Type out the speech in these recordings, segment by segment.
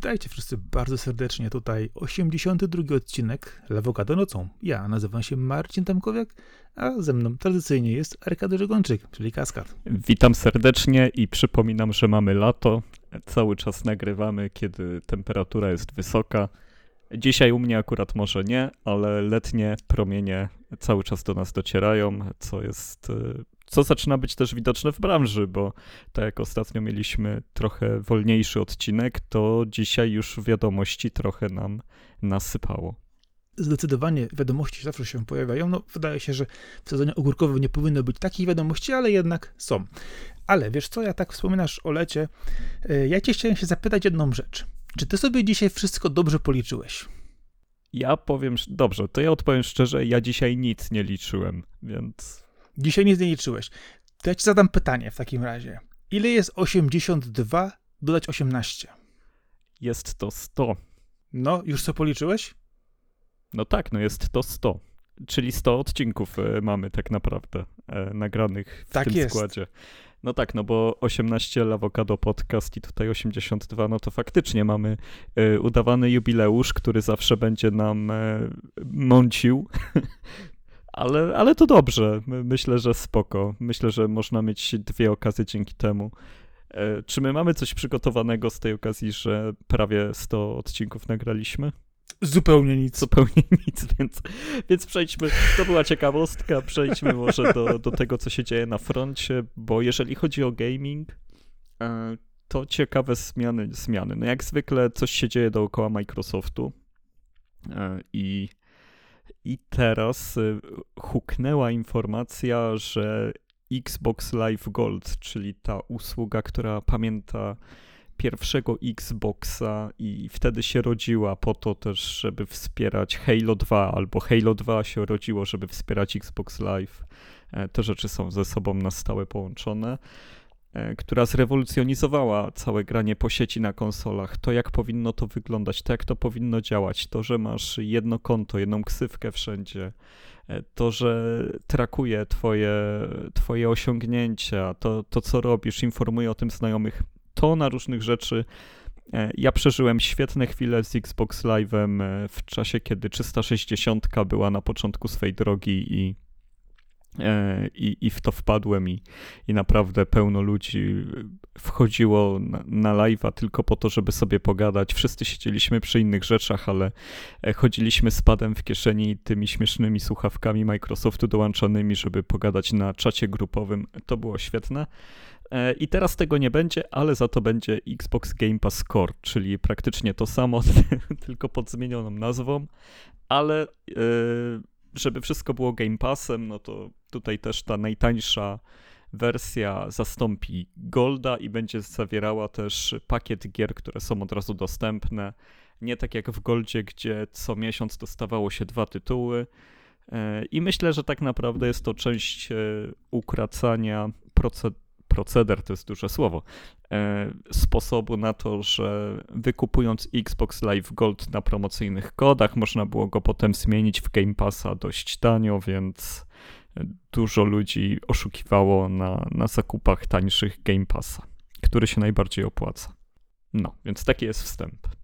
Witajcie wszyscy bardzo serdecznie. Tutaj 82 odcinek Lewokado nocą. Ja nazywam się Marcin Tamkowiak, a ze mną tradycyjnie jest Arkady Żegończyk, czyli Kaskad. Witam serdecznie i przypominam, że mamy lato. Cały czas nagrywamy, kiedy temperatura jest wysoka. Dzisiaj u mnie akurat może nie, ale letnie promienie cały czas do nas docierają, co jest y, co zaczyna być też widoczne w branży, bo tak jak ostatnio mieliśmy trochę wolniejszy odcinek, to dzisiaj już wiadomości trochę nam nasypało. Zdecydowanie wiadomości zawsze się pojawiają. No, wydaje się, że w sezonie ogórkowym nie powinno być takich wiadomości, ale jednak są. Ale wiesz co, ja tak wspominasz o lecie. E, ja cię chciałem się zapytać jedną rzecz. Czy ty sobie dzisiaj wszystko dobrze policzyłeś? Ja powiem, dobrze, to ja odpowiem szczerze, ja dzisiaj nic nie liczyłem, więc Dzisiaj nic nie liczyłeś. To ja ci zadam pytanie w takim razie. Ile jest 82 dodać 18? Jest to 100. No, już co policzyłeś? No tak, no jest to 100. Czyli 100 odcinków e, mamy tak naprawdę e, nagranych w tak tym jest. składzie. No tak, no bo 18 Lawokado Podcast i tutaj 82, no to faktycznie mamy y, udawany jubileusz, który zawsze będzie nam y, mącił ale, ale to dobrze. Myślę, że spoko. Myślę, że można mieć dwie okazje dzięki temu. E, czy my mamy coś przygotowanego z tej okazji, że prawie 100 odcinków nagraliśmy? Zupełnie nic. Zupełnie nic, więc, więc przejdźmy. To była ciekawostka. Przejdźmy może do, do tego, co się dzieje na froncie, bo jeżeli chodzi o gaming, e, to ciekawe zmiany. zmiany. No jak zwykle coś się dzieje dookoła Microsoftu e, i i teraz y, huknęła informacja, że Xbox Live Gold, czyli ta usługa, która pamięta pierwszego Xboxa i wtedy się rodziła po to też, żeby wspierać Halo 2, albo Halo 2 się rodziło, żeby wspierać Xbox Live. E, te rzeczy są ze sobą na stałe połączone. E, która zrewolucjonizowała całe granie po sieci na konsolach. To, jak powinno to wyglądać, to, jak to powinno działać, to, że masz jedno konto, jedną ksywkę wszędzie, e, to, że trakuje twoje, twoje osiągnięcia, to, to, co robisz, informuje o tym znajomych, to na różnych rzeczy. E, ja przeżyłem świetne chwile z Xbox Live'em w czasie, kiedy 360 była na początku swej drogi i I, I w to wpadłem i, i naprawdę pełno ludzi wchodziło na, na live'a tylko po to, żeby sobie pogadać. Wszyscy siedzieliśmy przy innych rzeczach, ale e, chodziliśmy z padem w kieszeni tymi śmiesznymi słuchawkami Microsoftu dołączonymi, żeby pogadać na czacie grupowym. To było świetne. E, I teraz tego nie będzie, ale za to będzie Xbox Game Pass Core, czyli praktycznie to samo, tylko pod zmienioną nazwą, ale żeby wszystko było Game Passem, no to tutaj też ta najtańsza wersja zastąpi Golda i będzie zawierała też pakiet gier, które są od razu dostępne. Nie tak jak w Goldzie, gdzie co miesiąc dostawało się dwa tytuły. E, I myślę, że tak naprawdę jest to część e, ukracania procedury proceder to jest duże słowo, e, sposobu na to, że wykupując Xbox Live Gold na promocyjnych kodach, można było go potem zmienić w Game Passa dość tanio, więc dużo ludzi oszukiwało na, na zakupach tańszych Game Passa, który się najbardziej opłaca. No, więc taki jest wstęp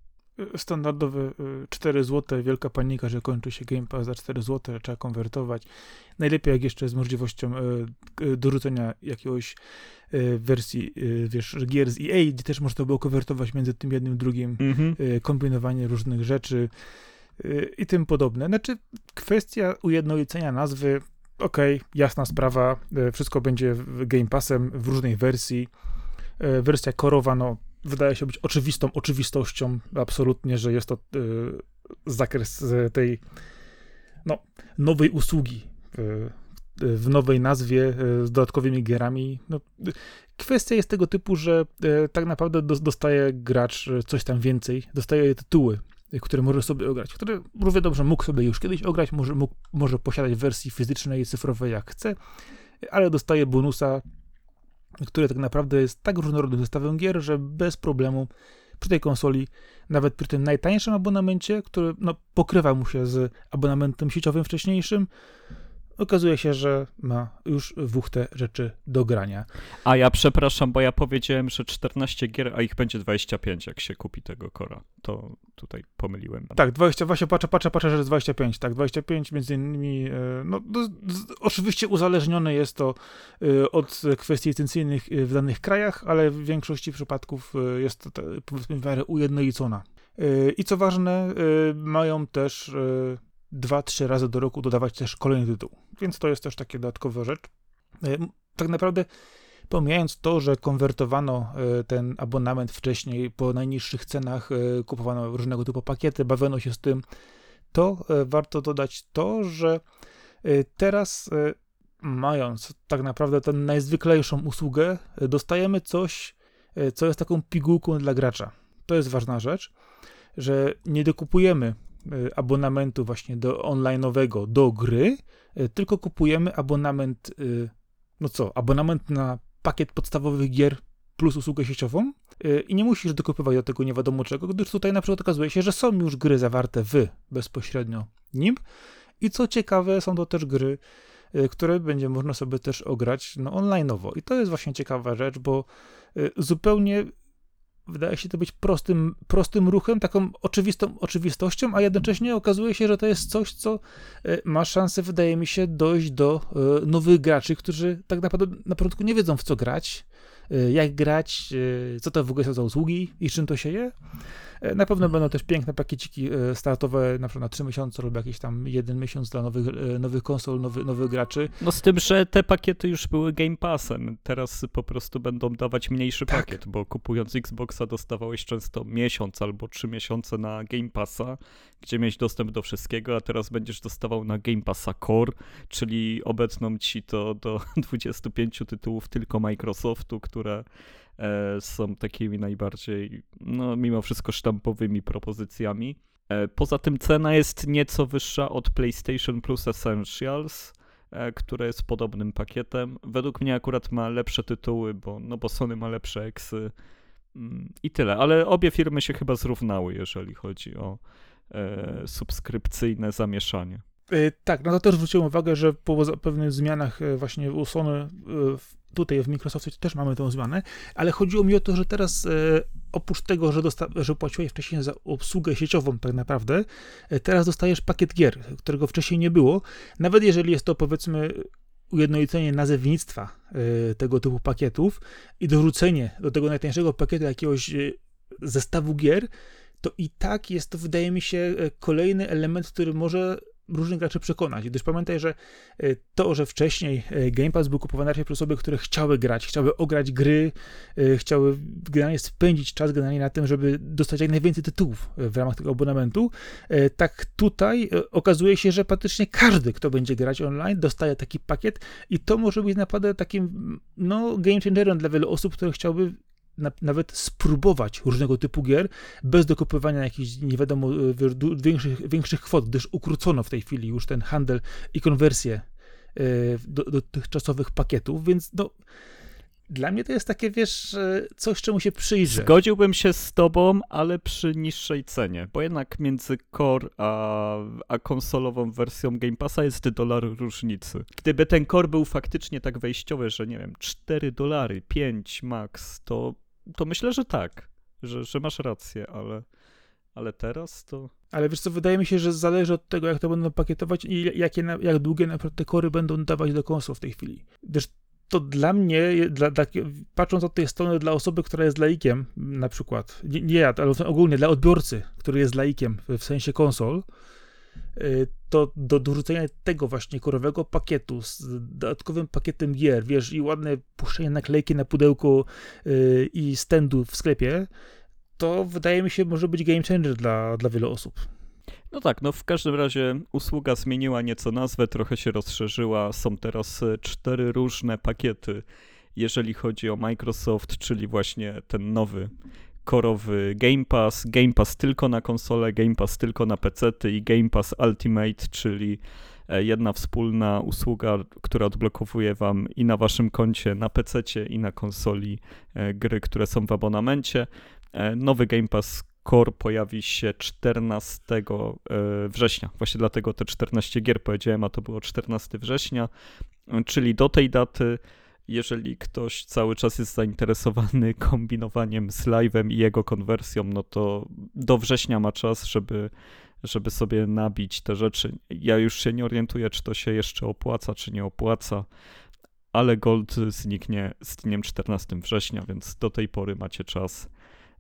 standardowy 4 zł, wielka panika, że kończy się Game Pass za 4 zł, trzeba konwertować. Najlepiej jak jeszcze z możliwością e, e, dorzucenia jakiegoś wersji, wiesz, gier z EA, gdzie też można było konwertować między tym jednym drugim, mhm. kombinowanie różnych rzeczy i tym podobne. Znaczy, kwestia ujednolicenia nazwy, okej, okay, jasna sprawa, wszystko będzie Game Passem w różnej wersji. Wersja korowa, no wydaje się być oczywistą oczywistością, absolutnie, że jest to y, zakres tej no, nowej usługi y, w nowej nazwie y, z dodatkowymi gierami. No, kwestia jest tego typu, że y, tak naprawdę do, dostaje gracz coś tam więcej, dostaje tytuły, które może sobie ograć, które równie dobrze mógł sobie już kiedyś ograć, może, mógł, może posiadać w wersji fizycznej i cyfrowej jak chce, ale dostaje bonusa które tak naprawdę jest tak różnorodnym zestawem gier, że bez problemu przy tej konsoli, nawet przy tym najtańszym abonamencie, który no, pokrywa mu się z abonamentem sieciowym wcześniejszym, okazuje się, że ma już wuchtę rzeczy do grania. A ja przepraszam, bo ja powiedziałem, że 14 gier, a ich będzie 25, jak się kupi tego kora. To tutaj pomyliłem. Tak, 20, właśnie patrzę, patrzę, patrzę, że jest 25, tak, 25 między innymi, e, no do, z, oczywiście uzależnione jest to e, od kwestii licencyjnych e, w danych krajach, ale w większości przypadków jest to, powiedzmy, w miarę ujednolicona. I co ważne, mają też e, dwa, trzy razy do roku dodawać też kolejny tytuł, więc to jest też takie dodatkowa rzecz. E, Tak naprawdę pomijając to, że konwertowano e, ten abonament wcześniej po najniższych cenach, e, kupowano różnego typu pakiety, bawiono się z tym, to warto dodać to, że teraz mając tak naprawdę tę najzwyklejszą usługę, dostajemy coś, co jest taką pigułką dla gracza. To jest ważna rzecz, że nie dokupujemy abonamentu właśnie do online'owego do gry, e, tylko kupujemy abonament, e, no co, abonament na pakiet podstawowych gier plus usługę sieciową e, i nie musisz dokupywać do tego nie wiadomo czego, gdyż tutaj na przykład okazuje się, że są już gry zawarte w bezpośrednio nim i co ciekawe, są to też gry, e, które będzie można sobie też ograć no, online'owo. I to jest właśnie ciekawa rzecz, bo e, zupełnie wydaje się to być prostym, prostym ruchem, taką oczywistą oczywistością, a jednocześnie okazuje się, że to jest coś, co e, ma szansę, wydaje mi się, dojść do e, nowych graczy, którzy tak naprawdę na początku nie wiedzą w co grać, e, jak grać, co to w ogóle są za usługi i czym to się je. E, Na pewno będą też piękne pakieciki e, startowe, na przykład na 3 miesiące lub jakiś tam jeden miesiąc dla nowych, e, nowych konsol, nowy, nowych graczy. No z tym, że te pakiety już były Game Passem. Teraz po prostu będą dawać mniejszy Tak. pakiet, bo kupując Xboxa dostawałeś często miesiąc albo trzy miesiące na Game Passa, gdzie miałeś dostęp do wszystkiego, a teraz będziesz dostawał na Game Passa Core, czyli obecną ci to do 25 tytułów tylko Microsoftu, które są takimi najbardziej, no mimo wszystko sztampowymi propozycjami. E, Poza tym cena jest nieco wyższa od PlayStation Plus Essentials, e, które jest podobnym pakietem. Według mnie akurat ma lepsze tytuły, bo, no bo Sony ma lepsze eksy mm, i tyle. Ale obie firmy się chyba zrównały, jeżeli chodzi o e, subskrypcyjne zamieszanie. E, Tak, no to też zwróciłem uwagę, że po pewnych zmianach e, właśnie u Sony, e, tutaj w Microsoftie też mamy tę zmianę, ale chodziło mi o to, że teraz e, oprócz tego, że, dosta- że płaciłeś wcześniej za obsługę sieciową tak naprawdę, e, teraz dostajesz pakiet gier, którego wcześniej nie było, nawet jeżeli jest to powiedzmy ujednolicenie nazewnictwa e, tego typu pakietów i dorzucenie do tego najtańszego pakietu jakiegoś zestawu gier, to i tak jest to, wydaje mi się, kolejny element, który może różnych graczy przekonać. Gdyż pamiętaj, że e, to, że wcześniej e, Game Pass był kupowany raczej przez osoby, które chciały grać, chciały ograć gry, e, chciały generalnie spędzić czas generalnie na tym, żeby dostać jak najwięcej tytułów w ramach tego abonamentu, tak tutaj okazuje się, że praktycznie każdy, kto będzie grać online, dostaje taki pakiet i to może być naprawdę takim no, game changerem dla wielu osób, które chciałyby na, nawet spróbować różnego typu gier bez dokupywania jakichś nie wiadomo du- większych, większych kwot, gdyż ukrócono w tej chwili już ten handel i konwersję e, do dotychczasowych pakietów, więc no dla mnie to jest takie, wiesz, coś, czemu się przyjrzę. Zgodziłbym się z tobą, ale przy niższej cenie, bo jednak między Core a, a konsolową wersją Game Passa jest dolar różnicy. Gdyby ten Core był faktycznie tak wejściowy, że nie wiem, 4 dolary, 5 max, to, to myślę, że tak, że, że masz rację, ale, ale teraz to... Ale wiesz co, wydaje mi się, że zależy od tego, jak to będą pakietować i jakie, jak długie na te kory będą dawać do konsol w tej chwili. Gdyż to dla mnie, dla, dla, patrząc od tej strony, dla osoby, która jest laikiem, na przykład, nie, nie ja, ale ogólnie dla odbiorcy, który jest laikiem w, sensie konsol, to do dorzucenia tego właśnie korowego pakietu z dodatkowym pakietem gier, wiesz, i ładne puszczenie naklejki na pudełku y, i standu w sklepie, to wydaje mi się może być game changer dla, dla wielu osób. No tak, no w każdym razie usługa zmieniła nieco nazwę, trochę się rozszerzyła. Są teraz e, cztery różne pakiety, jeżeli chodzi o Microsoft, czyli właśnie ten nowy korowy Game Pass, Game Pass tylko na konsole, Game Pass tylko na PC i Game Pass Ultimate, czyli e, jedna wspólna usługa, która odblokowuje wam i na waszym koncie na PC i na konsoli e, gry, które są w abonamencie. E, Nowy Game Pass Core pojawi się 14 e, września. Właśnie dlatego te 14 gier powiedziałem, a to było 14 września, czyli do tej daty jeżeli ktoś cały czas jest zainteresowany kombinowaniem z live'em i jego konwersją, no to do września ma czas, żeby, żeby sobie nabić te rzeczy. Ja już się nie orientuję, czy to się jeszcze opłaca, czy nie opłaca, ale Gold zniknie z dniem 14 września, więc do tej pory macie czas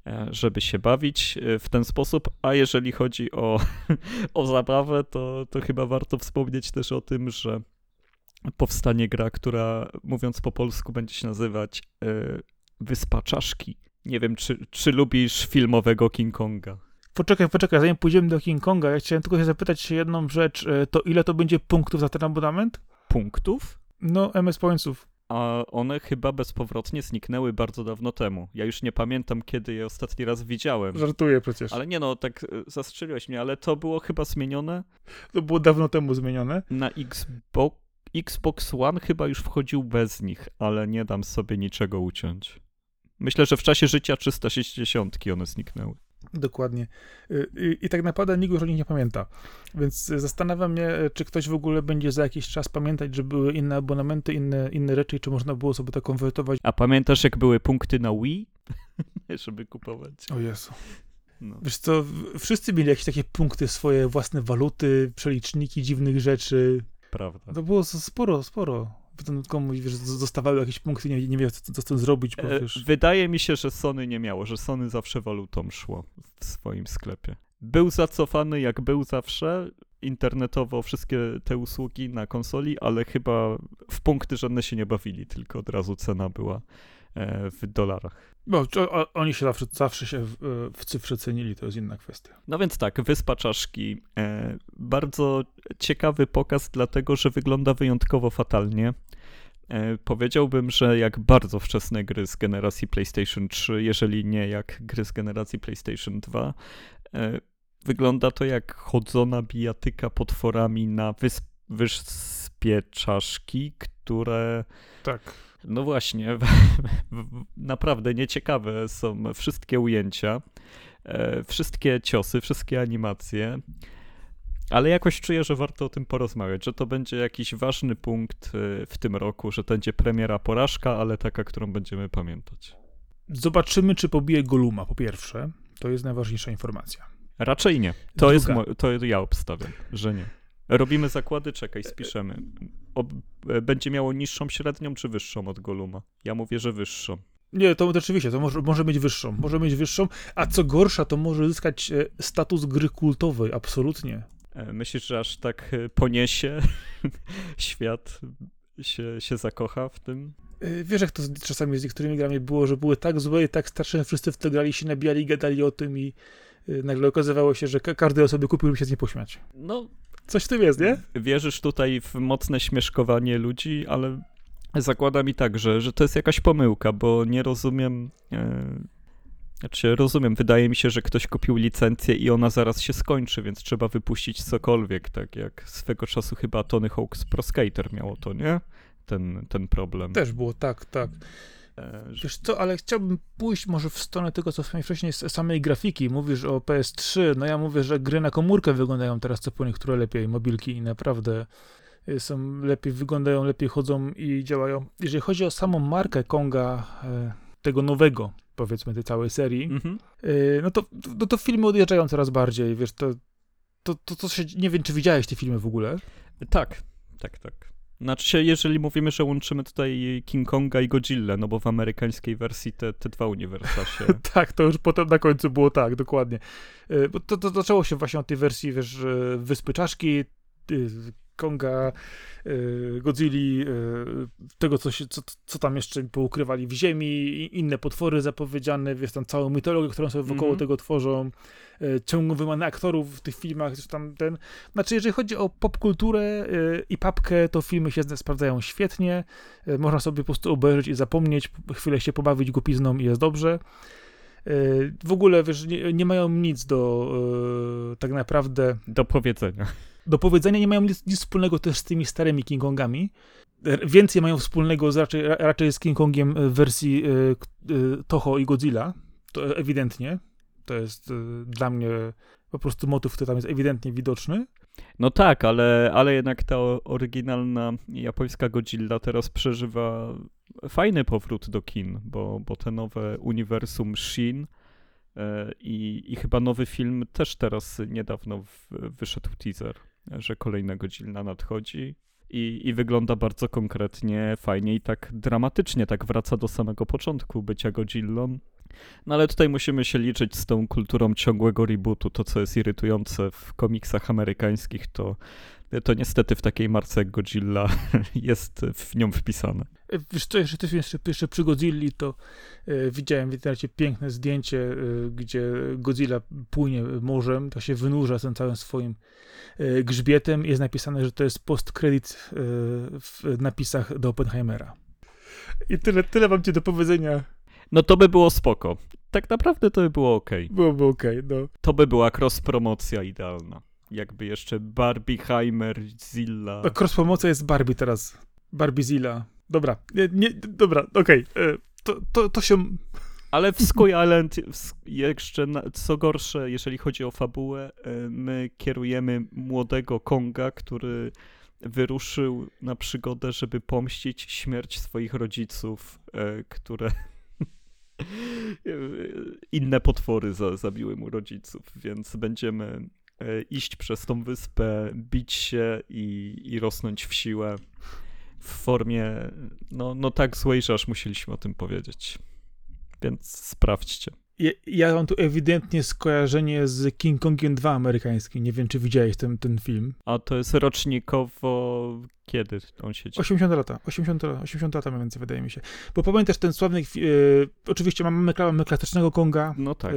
e, żeby się bawić e, w ten sposób, a jeżeli chodzi o, o zabawę, to, to chyba warto wspomnieć też o tym, że powstanie gra, która mówiąc po polsku będzie się nazywać e, Wyspa Czaszki. Nie wiem, czy, czy lubisz filmowego King Konga? Poczekaj, poczekaj, zanim pójdziemy do King Konga, ja chciałem tylko się zapytać się jedną rzecz. E, to ile to będzie punktów za ten abonament? Punktów? No, MS Pointsów. A one chyba bezpowrotnie zniknęły bardzo dawno temu. Ja już nie pamiętam, kiedy je ostatni raz widziałem. Żartuję przecież. Ale nie no, tak e, zastrzeliłeś mnie, ale to było chyba zmienione? To było dawno temu zmienione. Na Xbox Xbox One chyba już wchodził bez nich, ale nie dam sobie niczego uciąć. Myślę, że w czasie życia 360 one zniknęły. Dokładnie. Y, I, I, tak naprawdę nikt już o nich nie pamięta. Więc zastanawiam mnie, czy ktoś w ogóle będzie za jakiś czas pamiętać, że były inne abonamenty, inne, inne rzeczy, czy można było sobie to konwertować. A pamiętasz, jak były punkty na Wii? Żeby kupować. O Jezu. No. Wiesz co, wszyscy mieli jakieś takie punkty, swoje własne waluty, przeliczniki dziwnych rzeczy, prawda. To było sporo, sporo. Potem komuś, wiesz, dostawały jakieś punkty, nie, nie wiedział, co, co z tym zrobić, bo, e, wiesz. Wydaje mi się, że Sony nie miało, że Sony zawsze walutą szło w swoim sklepie. Był zacofany jak był zawsze, internetowo wszystkie te usługi na konsoli, ale chyba w punkty żadne się nie bawili, tylko od razu cena była w dolarach. No, oni się zawsze, zawsze się w, w, cyfrze cenili, to jest inna kwestia. No więc tak, Wyspa Czaszki. E, bardzo ciekawy pokaz, dlatego że wygląda wyjątkowo fatalnie. E, powiedziałbym, że jak bardzo wczesne gry z generacji PlayStation 3, jeżeli nie jak gry z generacji PlayStation 2. E, wygląda to jak chodzona bijatyka potworami na wysp, wyspie czaszki, które. Tak no właśnie, naprawdę nieciekawe są wszystkie ujęcia, e, wszystkie ciosy, wszystkie animacje. Ale jakoś czuję, że warto o tym porozmawiać, że to będzie jakiś ważny punkt e, w tym roku, że to będzie premiera porażka, ale taka, którą będziemy pamiętać. Zobaczymy, czy pobije Goluma, po pierwsze. To jest najważniejsza informacja. Raczej nie. To, jest to ja obstawiam, że nie. Robimy zakłady, czekaj, spiszemy. O, e, będzie miało niższą średnią czy wyższą od Goluma? Ja mówię, że wyższą. Nie, to oczywiście, to może, może mieć wyższą. Może mieć wyższą, a co gorsza, to może zyskać e, status gry kultowej, absolutnie. E, myślisz, że aż tak poniesie świat, się, się zakocha w tym? Wiesz, jak to czasami z niektórymi grami było, że były tak złe i tak starsze, wszyscy w to grali, się nabijali i gadali o tym i nagle okazywało się, że każdy osoby kupił, żeby się z niej pośmiać. No, Coś w tym jest, nie? Wierzysz tutaj w mocne śmieszkowanie ludzi, ale zakładam i tak, że, że to jest jakaś pomyłka, bo nie rozumiem. E, znaczy, rozumiem, wydaje mi się, że ktoś kupił licencję i ona zaraz się skończy, więc trzeba wypuścić cokolwiek, tak jak swego czasu chyba Tony Hawk's Pro Skater miało to, nie? Ten, ten problem. Też było, tak, tak. E, Wiesz co, ale chciałbym pójść może w stronę tego, co wspomniałeś wcześniej, z samej grafiki. Mówisz o PS3, no ja mówię, że gry na komórkę wyglądają teraz co po niektóre lepiej, mobilki i naprawdę y, są lepiej, wyglądają lepiej, chodzą i działają. Jeżeli chodzi o samą markę Konga, e, tego nowego, powiedzmy, tej całej serii, mhm. Y, no, to, no to filmy odjeżdżają coraz bardziej, wiesz, to, to, to, to się, nie wiem, czy widziałeś te filmy w ogóle? Tak, tak, tak. Znaczy się, jeżeli mówimy, że łączymy tutaj King Konga i Godzilla, no bo w amerykańskiej wersji te, te dwa uniwersa się... tak, to już potem na końcu było tak, dokładnie. E, bo to, to zaczęło się właśnie od tej wersji, wiesz, Wyspy Czaszki, Konga, y, Godzilli, y, tego, co, się, co, co tam jeszcze poukrywali w ziemi, inne potwory zapowiedziane, wiesz, tam całą mitologię, którą sobie wokoło mm -hmm. tego tworzą, y, ciągłą wymianę aktorów w tych filmach, coś tam ten. Znaczy, jeżeli chodzi o popkulturę i papkę, to filmy się sprawdzają świetnie, można sobie po prostu obejrzeć i zapomnieć, chwilę się pobawić głupizną i jest dobrze. W ogóle, wiesz, nie, nie mają nic do tak naprawdę... Do powiedzenia do powiedzenia nie mają nic, nic wspólnego też z tymi starymi King Kongami. Więcej mają wspólnego z, raczej, raczej z King Kongiem w wersji y, y, Toho i Godzilla, to ewidentnie. To jest y, dla mnie po prostu motyw, który tam jest ewidentnie widoczny. No tak, ale, ale jednak ta oryginalna japońska Godzilla teraz przeżywa fajny powrót do kin, bo, bo te nowe uniwersum Shin i, i chyba nowy film też teraz niedawno w, wyszedł teaser, że kolejna Godzilla nadchodzi. I, I wygląda bardzo konkretnie, fajnie i tak dramatycznie, tak wraca do samego początku bycia Godzillą. No ale tutaj musimy się liczyć z tą kulturą ciągłego rebootu. To, co jest irytujące w komiksach amerykańskich, to, to niestety w takiej marce jak Godzilla jest w nią wpisane. E, Wiesz co, jeszcze, jeszcze, jeszcze przy Godzilli to e, widziałem w internecie piękne zdjęcie, e, gdzie Godzilla płynie morzem, to się wynurza tym całym swoim e, grzbietem i jest napisane, że to jest post-credit e, w napisach do Oppenheimera. I tyle, tyle mam ci do powiedzenia. No to by było spoko. Tak naprawdę to by było ok. Byłoby okej, no. To by była cross-promocja idealna. Jakby jeszcze Barbie, Heimer, Zilla. No, cross-promocja jest Barbie teraz. Barbie Zilla. Dobra, nie, nie, dobra, okej. e, To, to, to się... Ale w Skull Island jeszcze, na, co gorsze, jeżeli chodzi o fabułę, e, my kierujemy młodego Konga, który wyruszył na przygodę, żeby pomścić śmierć swoich rodziców, e, które inne potwory za, zabiły mu rodziców, więc będziemy iść przez tą wyspę, bić się i, i rosnąć w siłę w formie no, no tak złej, że aż musieliśmy o tym powiedzieć. Więc sprawdźcie. Ja, ja mam tu ewidentnie skojarzenie z King Kongiem 2 amerykańskim. Nie wiem, czy widziałeś ten, ten film. A to jest rocznikowo. Kiedy on się dzieje? 80 lata, 80, lata- 80 lata mniej więcej, wydaje mi się. Bo pamiętasz ten sławny, e, oczywiście mamy, mamy klasycznego Konga, No tak. e,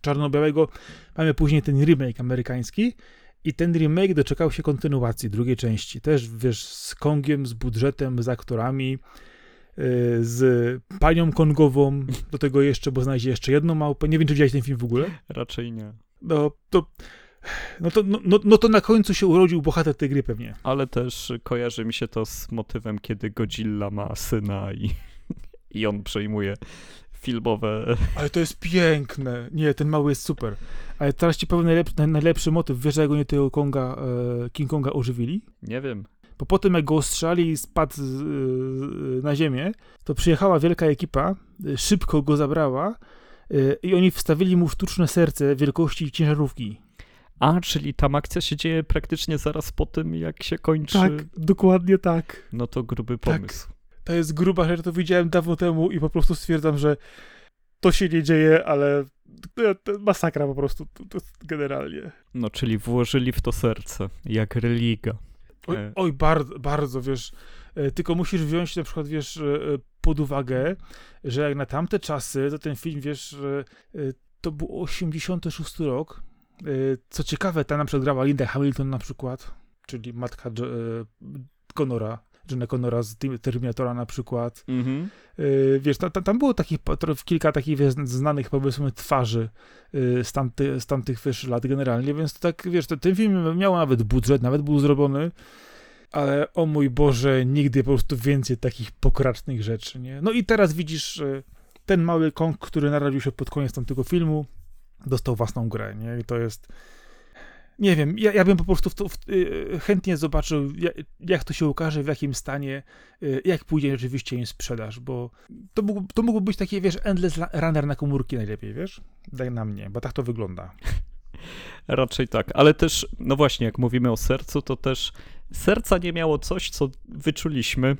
czarno-białego, mamy później ten remake amerykański i ten remake doczekał się kontynuacji drugiej części. Też, wiesz, z Kongiem, z budżetem, z aktorami, e, z panią Kongową, do tego jeszcze, bo znajdzie jeszcze jedną małpę. Nie wiem, czy widziałeś ten film w ogóle? Raczej nie. No to, no to, no, no, no to na końcu się urodził bohater tej gry pewnie. Ale też kojarzy mi się to z motywem, kiedy Godzilla ma syna i, i on przejmuje filmowe. Ale to jest piękne. Nie, ten mały jest super. Ale teraz ci powiem najlepszy, naj- najlepszy motyw. Wiesz, jak oni tego Konga, e, King Konga ożywili? Nie wiem. Bo potem jak go ostrzali i spadł e, na ziemię, to przyjechała wielka ekipa, e, szybko go zabrała i oni wstawili mu sztuczne serce wielkości ciężarówki. A, czyli tam akcja się dzieje praktycznie zaraz po tym, jak się kończy. Tak, dokładnie tak. No to gruby Tak. To jest gruba rzecz, to widziałem dawno temu i po prostu stwierdzam, że to się nie dzieje, ale masakra po prostu, to, to generalnie. No, czyli włożyli w to serce, jak religa. Oj, E. oj bardzo, bardzo, wiesz, e, tylko musisz wziąć na przykład, wiesz, e, pod uwagę, że jak na tamte czasy, to ten film, wiesz, to był 86 rok. Co ciekawe, ta na przykład grała Linda Hamilton na przykład, czyli matka Connora, Johna Connora z Terminatora na przykład. Mhm. Yy, wiesz, ta, ta, tam było takich, kilka takich wiesz, znanych, powiedzmy, twarzy yy, z, tamty, z tamtych wiesz, lat generalnie, więc to tak, wiesz, to, ten film miał nawet budżet, nawet był zrobiony, ale o mój Boże, nigdy po prostu więcej takich pokracznych rzeczy, nie? No i teraz widzisz, yy, ten mały Kong, który narodził się pod koniec tamtego filmu, dostał własną grę, nie? I to jest... Nie wiem, ja, ja bym po prostu w to, w, yy, chętnie zobaczył, jak, jak to się ukaże, w jakim stanie, yy, jak pójdzie rzeczywiście im sprzedaż, bo to, mógł, to mógłby być taki, wiesz, endless runner na komórki najlepiej, wiesz? Daj na mnie, bo tak to wygląda. Raczej tak, ale też, no właśnie, jak mówimy o sercu, to też serca nie miało coś, co wyczuliśmy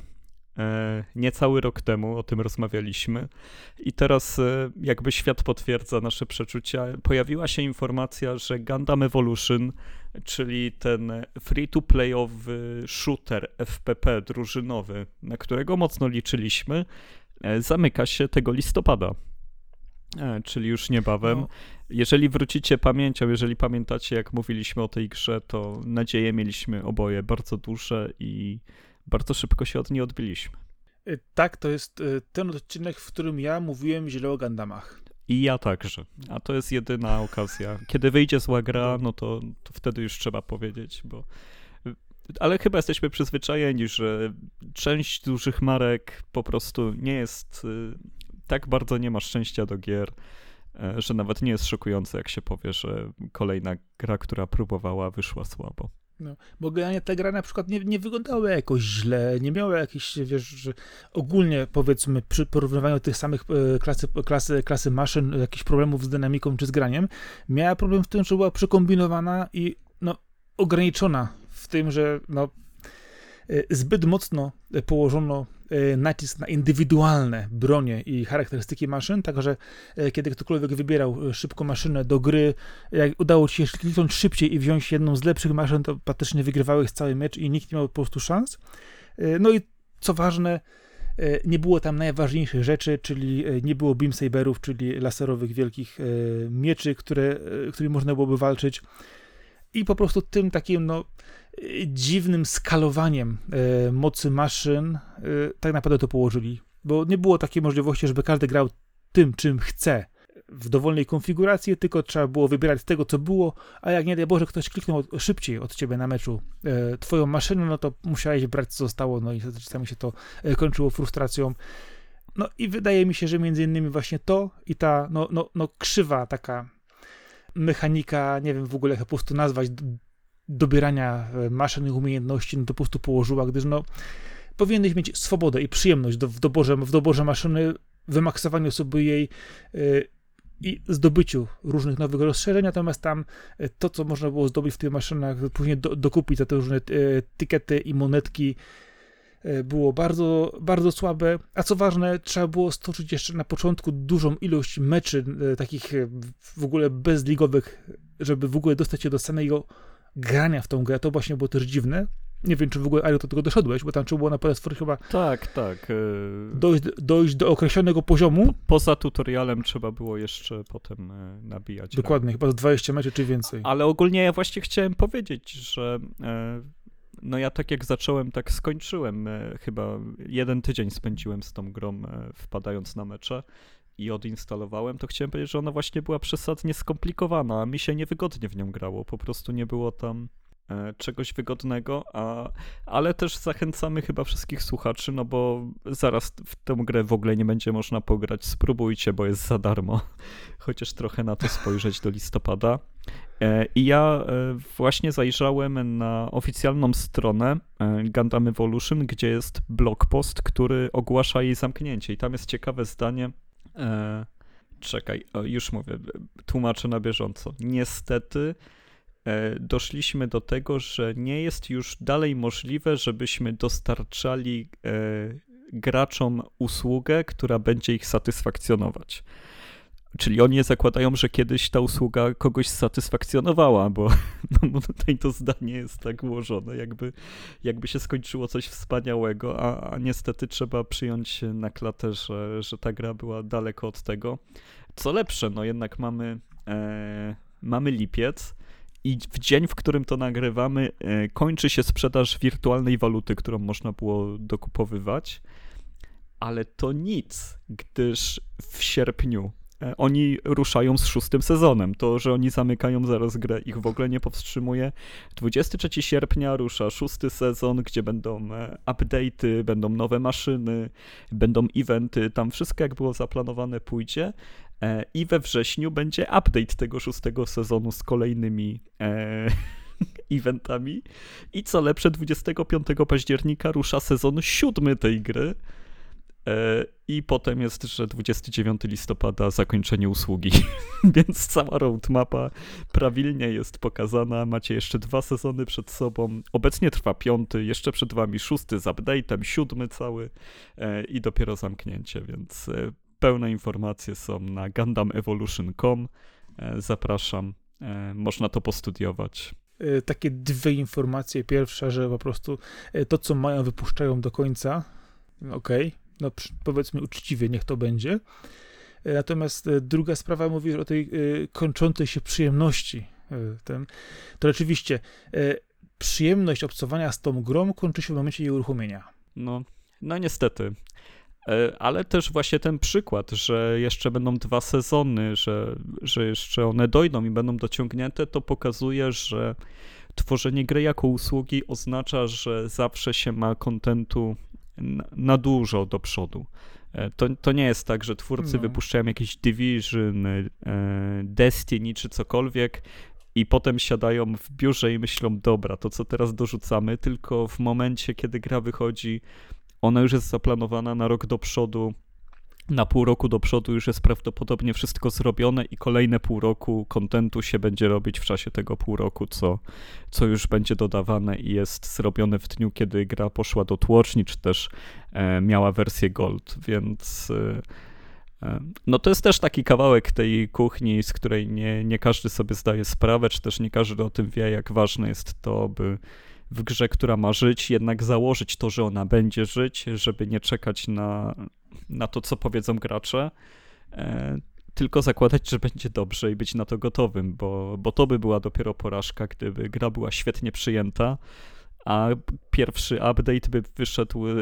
niecały rok temu, o tym rozmawialiśmy. I teraz e, jakby świat potwierdza nasze przeczucia. Pojawiła się informacja, że Gundam Evolution, czyli ten free-to-playowy shooter FPP drużynowy, na którego mocno liczyliśmy, e, zamyka się tego listopada. E, czyli już niebawem. No, Jeżeli wrócicie pamięcią, jeżeli pamiętacie, jak mówiliśmy o tej grze, to nadzieje mieliśmy oboje bardzo duże i bardzo szybko się od niej odbiliśmy. y, tak, to jest y, ten odcinek, w którym ja mówiłem źle o Gundamach. I ja także. A to jest jedyna okazja. Kiedy wyjdzie zła gra, no to, to wtedy już trzeba powiedzieć, bo. Ale chyba jesteśmy przyzwyczajeni, że część dużych marek po prostu nie jest. y, Tak bardzo nie ma szczęścia do gier. że nawet nie jest szokujące, jak się powie, że kolejna gra, która próbowała, wyszła słabo. No, bo generalnie te gry na przykład nie, nie wyglądały jakoś źle, nie miały jakichś, wiesz, ogólnie powiedzmy przy porównywaniu tych samych e, klasy, klasy, klasy maszyn, jakichś problemów z dynamiką czy z graniem, miała problem w tym, że była przekombinowana i no, ograniczona w tym, że no, e, zbyt mocno położono nacisk na indywidualne bronie i charakterystyki maszyn, także e, kiedy ktokolwiek wybierał e, szybko maszynę do gry, jak udało ci się kliknąć szybciej i wziąć jedną z lepszych maszyn, to praktycznie wygrywałeś cały mecz i nikt nie miał po prostu szans. No i co ważne, nie było tam najważniejszych rzeczy, czyli nie było beam saberów, czyli laserowych wielkich mieczy, które, którymi można byłoby walczyć. I po prostu tym takim, no, dziwnym skalowaniem e, mocy maszyn e, tak naprawdę to położyli. Bo nie było takiej możliwości, żeby każdy grał tym, czym chce w dowolnej konfiguracji, tylko trzeba było wybierać z tego, co było, a jak nie daj Boże, ktoś kliknął szybciej od ciebie na meczu e, twoją maszynę, no to musiałeś brać, co zostało, no i czasami się to kończyło frustracją. No i wydaje mi się, że między innymi właśnie to i ta, no, no, no krzywa taka mechanika, nie wiem w ogóle jak po prostu nazwać, dobierania e, maszyn i umiejętności no to po prostu położyła, gdyż no, powinieneś mieć swobodę i przyjemność do, w, doborze, w doborze maszyny, wymaksowaniu sobie jej yy, i zdobyciu różnych nowych rozszerzeń, natomiast tam e, to, co można było zdobyć w tych maszynach, później do, dokupić za te różne yy, tykety i monetki, było bardzo, bardzo słabe, a co ważne, trzeba było stoczyć jeszcze na początku dużą ilość meczy, takich w ogóle bezligowych, żeby w ogóle dostać się do samego grania w tą grę, to właśnie było też dziwne. Nie wiem, czy w ogóle, ale do tego doszedłeś, bo tam trzeba było na PS4 chyba tak, tak. E, dojść, dojść do określonego poziomu. Po, poza tutorialem trzeba było jeszcze potem e, nabijać. Dokładnie, chyba z 20 meczy czy więcej. Ale ogólnie ja właśnie chciałem powiedzieć, że e, no ja tak jak zacząłem, tak skończyłem. Chyba jeden tydzień spędziłem z tą grą, wpadając na mecze i odinstalowałem, to chciałem powiedzieć, że ona właśnie była przesadnie skomplikowana, a mi się niewygodnie w nią grało. Po prostu nie było tam e, czegoś wygodnego, a, ale też zachęcamy chyba wszystkich słuchaczy, no bo zaraz w tę grę w ogóle nie będzie można pograć. Spróbujcie, bo jest za darmo. Chociaż trochę na to spojrzeć do listopada. E, I ja e, właśnie zajrzałem na oficjalną stronę Gundam Evolution, gdzie jest blog post, który ogłasza jej zamknięcie. I tam jest ciekawe zdanie, E, czekaj, już mówię, tłumaczę na bieżąco. Niestety e, doszliśmy do tego, że nie jest już dalej możliwe, żebyśmy dostarczali e, graczom usługę, która będzie ich satysfakcjonować. Czyli oni zakładają, że kiedyś ta usługa kogoś satysfakcjonowała, bo, no, tutaj to zdanie jest tak ułożone, jakby, jakby się skończyło coś wspaniałego, a, a niestety trzeba przyjąć na klatę, że, że ta gra była daleko od tego. Co lepsze, no jednak mamy, e, mamy lipiec i w dzień, w którym to nagrywamy, e, kończy się sprzedaż wirtualnej waluty, którą można było dokupowywać. Ale to nic, gdyż w sierpniu E, oni ruszają z szóstym sezonem. To, że oni zamykają zaraz grę, ich w ogóle nie powstrzymuje. 23 sierpnia rusza szósty sezon, gdzie będą e, update'y, będą nowe maszyny, będą eventy, tam wszystko jak było zaplanowane pójdzie. E, I we wrześniu będzie update tego szóstego sezonu z kolejnymi eventami. I co lepsze, 25 października rusza sezon siódmy tej gry. E, I potem jest, że 29 listopada zakończenie usługi, więc cała roadmapa prawilnie jest pokazana. Macie jeszcze dwa sezony przed sobą. Obecnie trwa piąty, jeszcze przed wami szósty z update'em, siódmy cały e, i dopiero zamknięcie, więc e, pełne informacje są na GundamEvolution.com. Zapraszam, można to postudiować takie dwie informacje. Pierwsza, że po prostu to, co mają, wypuszczają do końca. Okej, okay no powiedzmy uczciwie, niech to będzie. E, natomiast e, druga sprawa mówi o tej e, kończącej się przyjemności. Ten, to rzeczywiście przyjemność obcowania z tą grą kończy się w momencie jej uruchomienia. No, no niestety. Ale też właśnie ten przykład, że jeszcze będą dwa sezony, że, że jeszcze one dojdą i będą dociągnięte, to pokazuje, że tworzenie gry jako usługi oznacza, że zawsze się ma kontentu na dużo do przodu. E, to, to nie jest tak, że twórcy No. wypuszczają jakiś Division, e, Destiny czy cokolwiek i potem siadają w biurze i myślą, dobra, to co teraz dorzucamy, tylko w momencie, kiedy gra wychodzi, ona już jest zaplanowana na rok do przodu, na pół roku do przodu już jest prawdopodobnie wszystko zrobione i kolejne pół roku kontentu się będzie robić w czasie tego pół roku, co, co już będzie dodawane i jest zrobione w dniu, kiedy gra poszła do tłoczni, czy też e, miała wersję Gold, więc e, e, no to jest też taki kawałek tej kuchni, z której nie, nie każdy sobie zdaje sprawę, czy też nie każdy o tym wie, jak ważne jest to, by w grze, która ma żyć, jednak założyć to, że ona będzie żyć, żeby nie czekać na, na to, co powiedzą gracze, e, tylko zakładać, że będzie dobrze i być na to gotowym, bo, bo to by była dopiero porażka, gdyby gra była świetnie przyjęta, a pierwszy update by wyszedł e,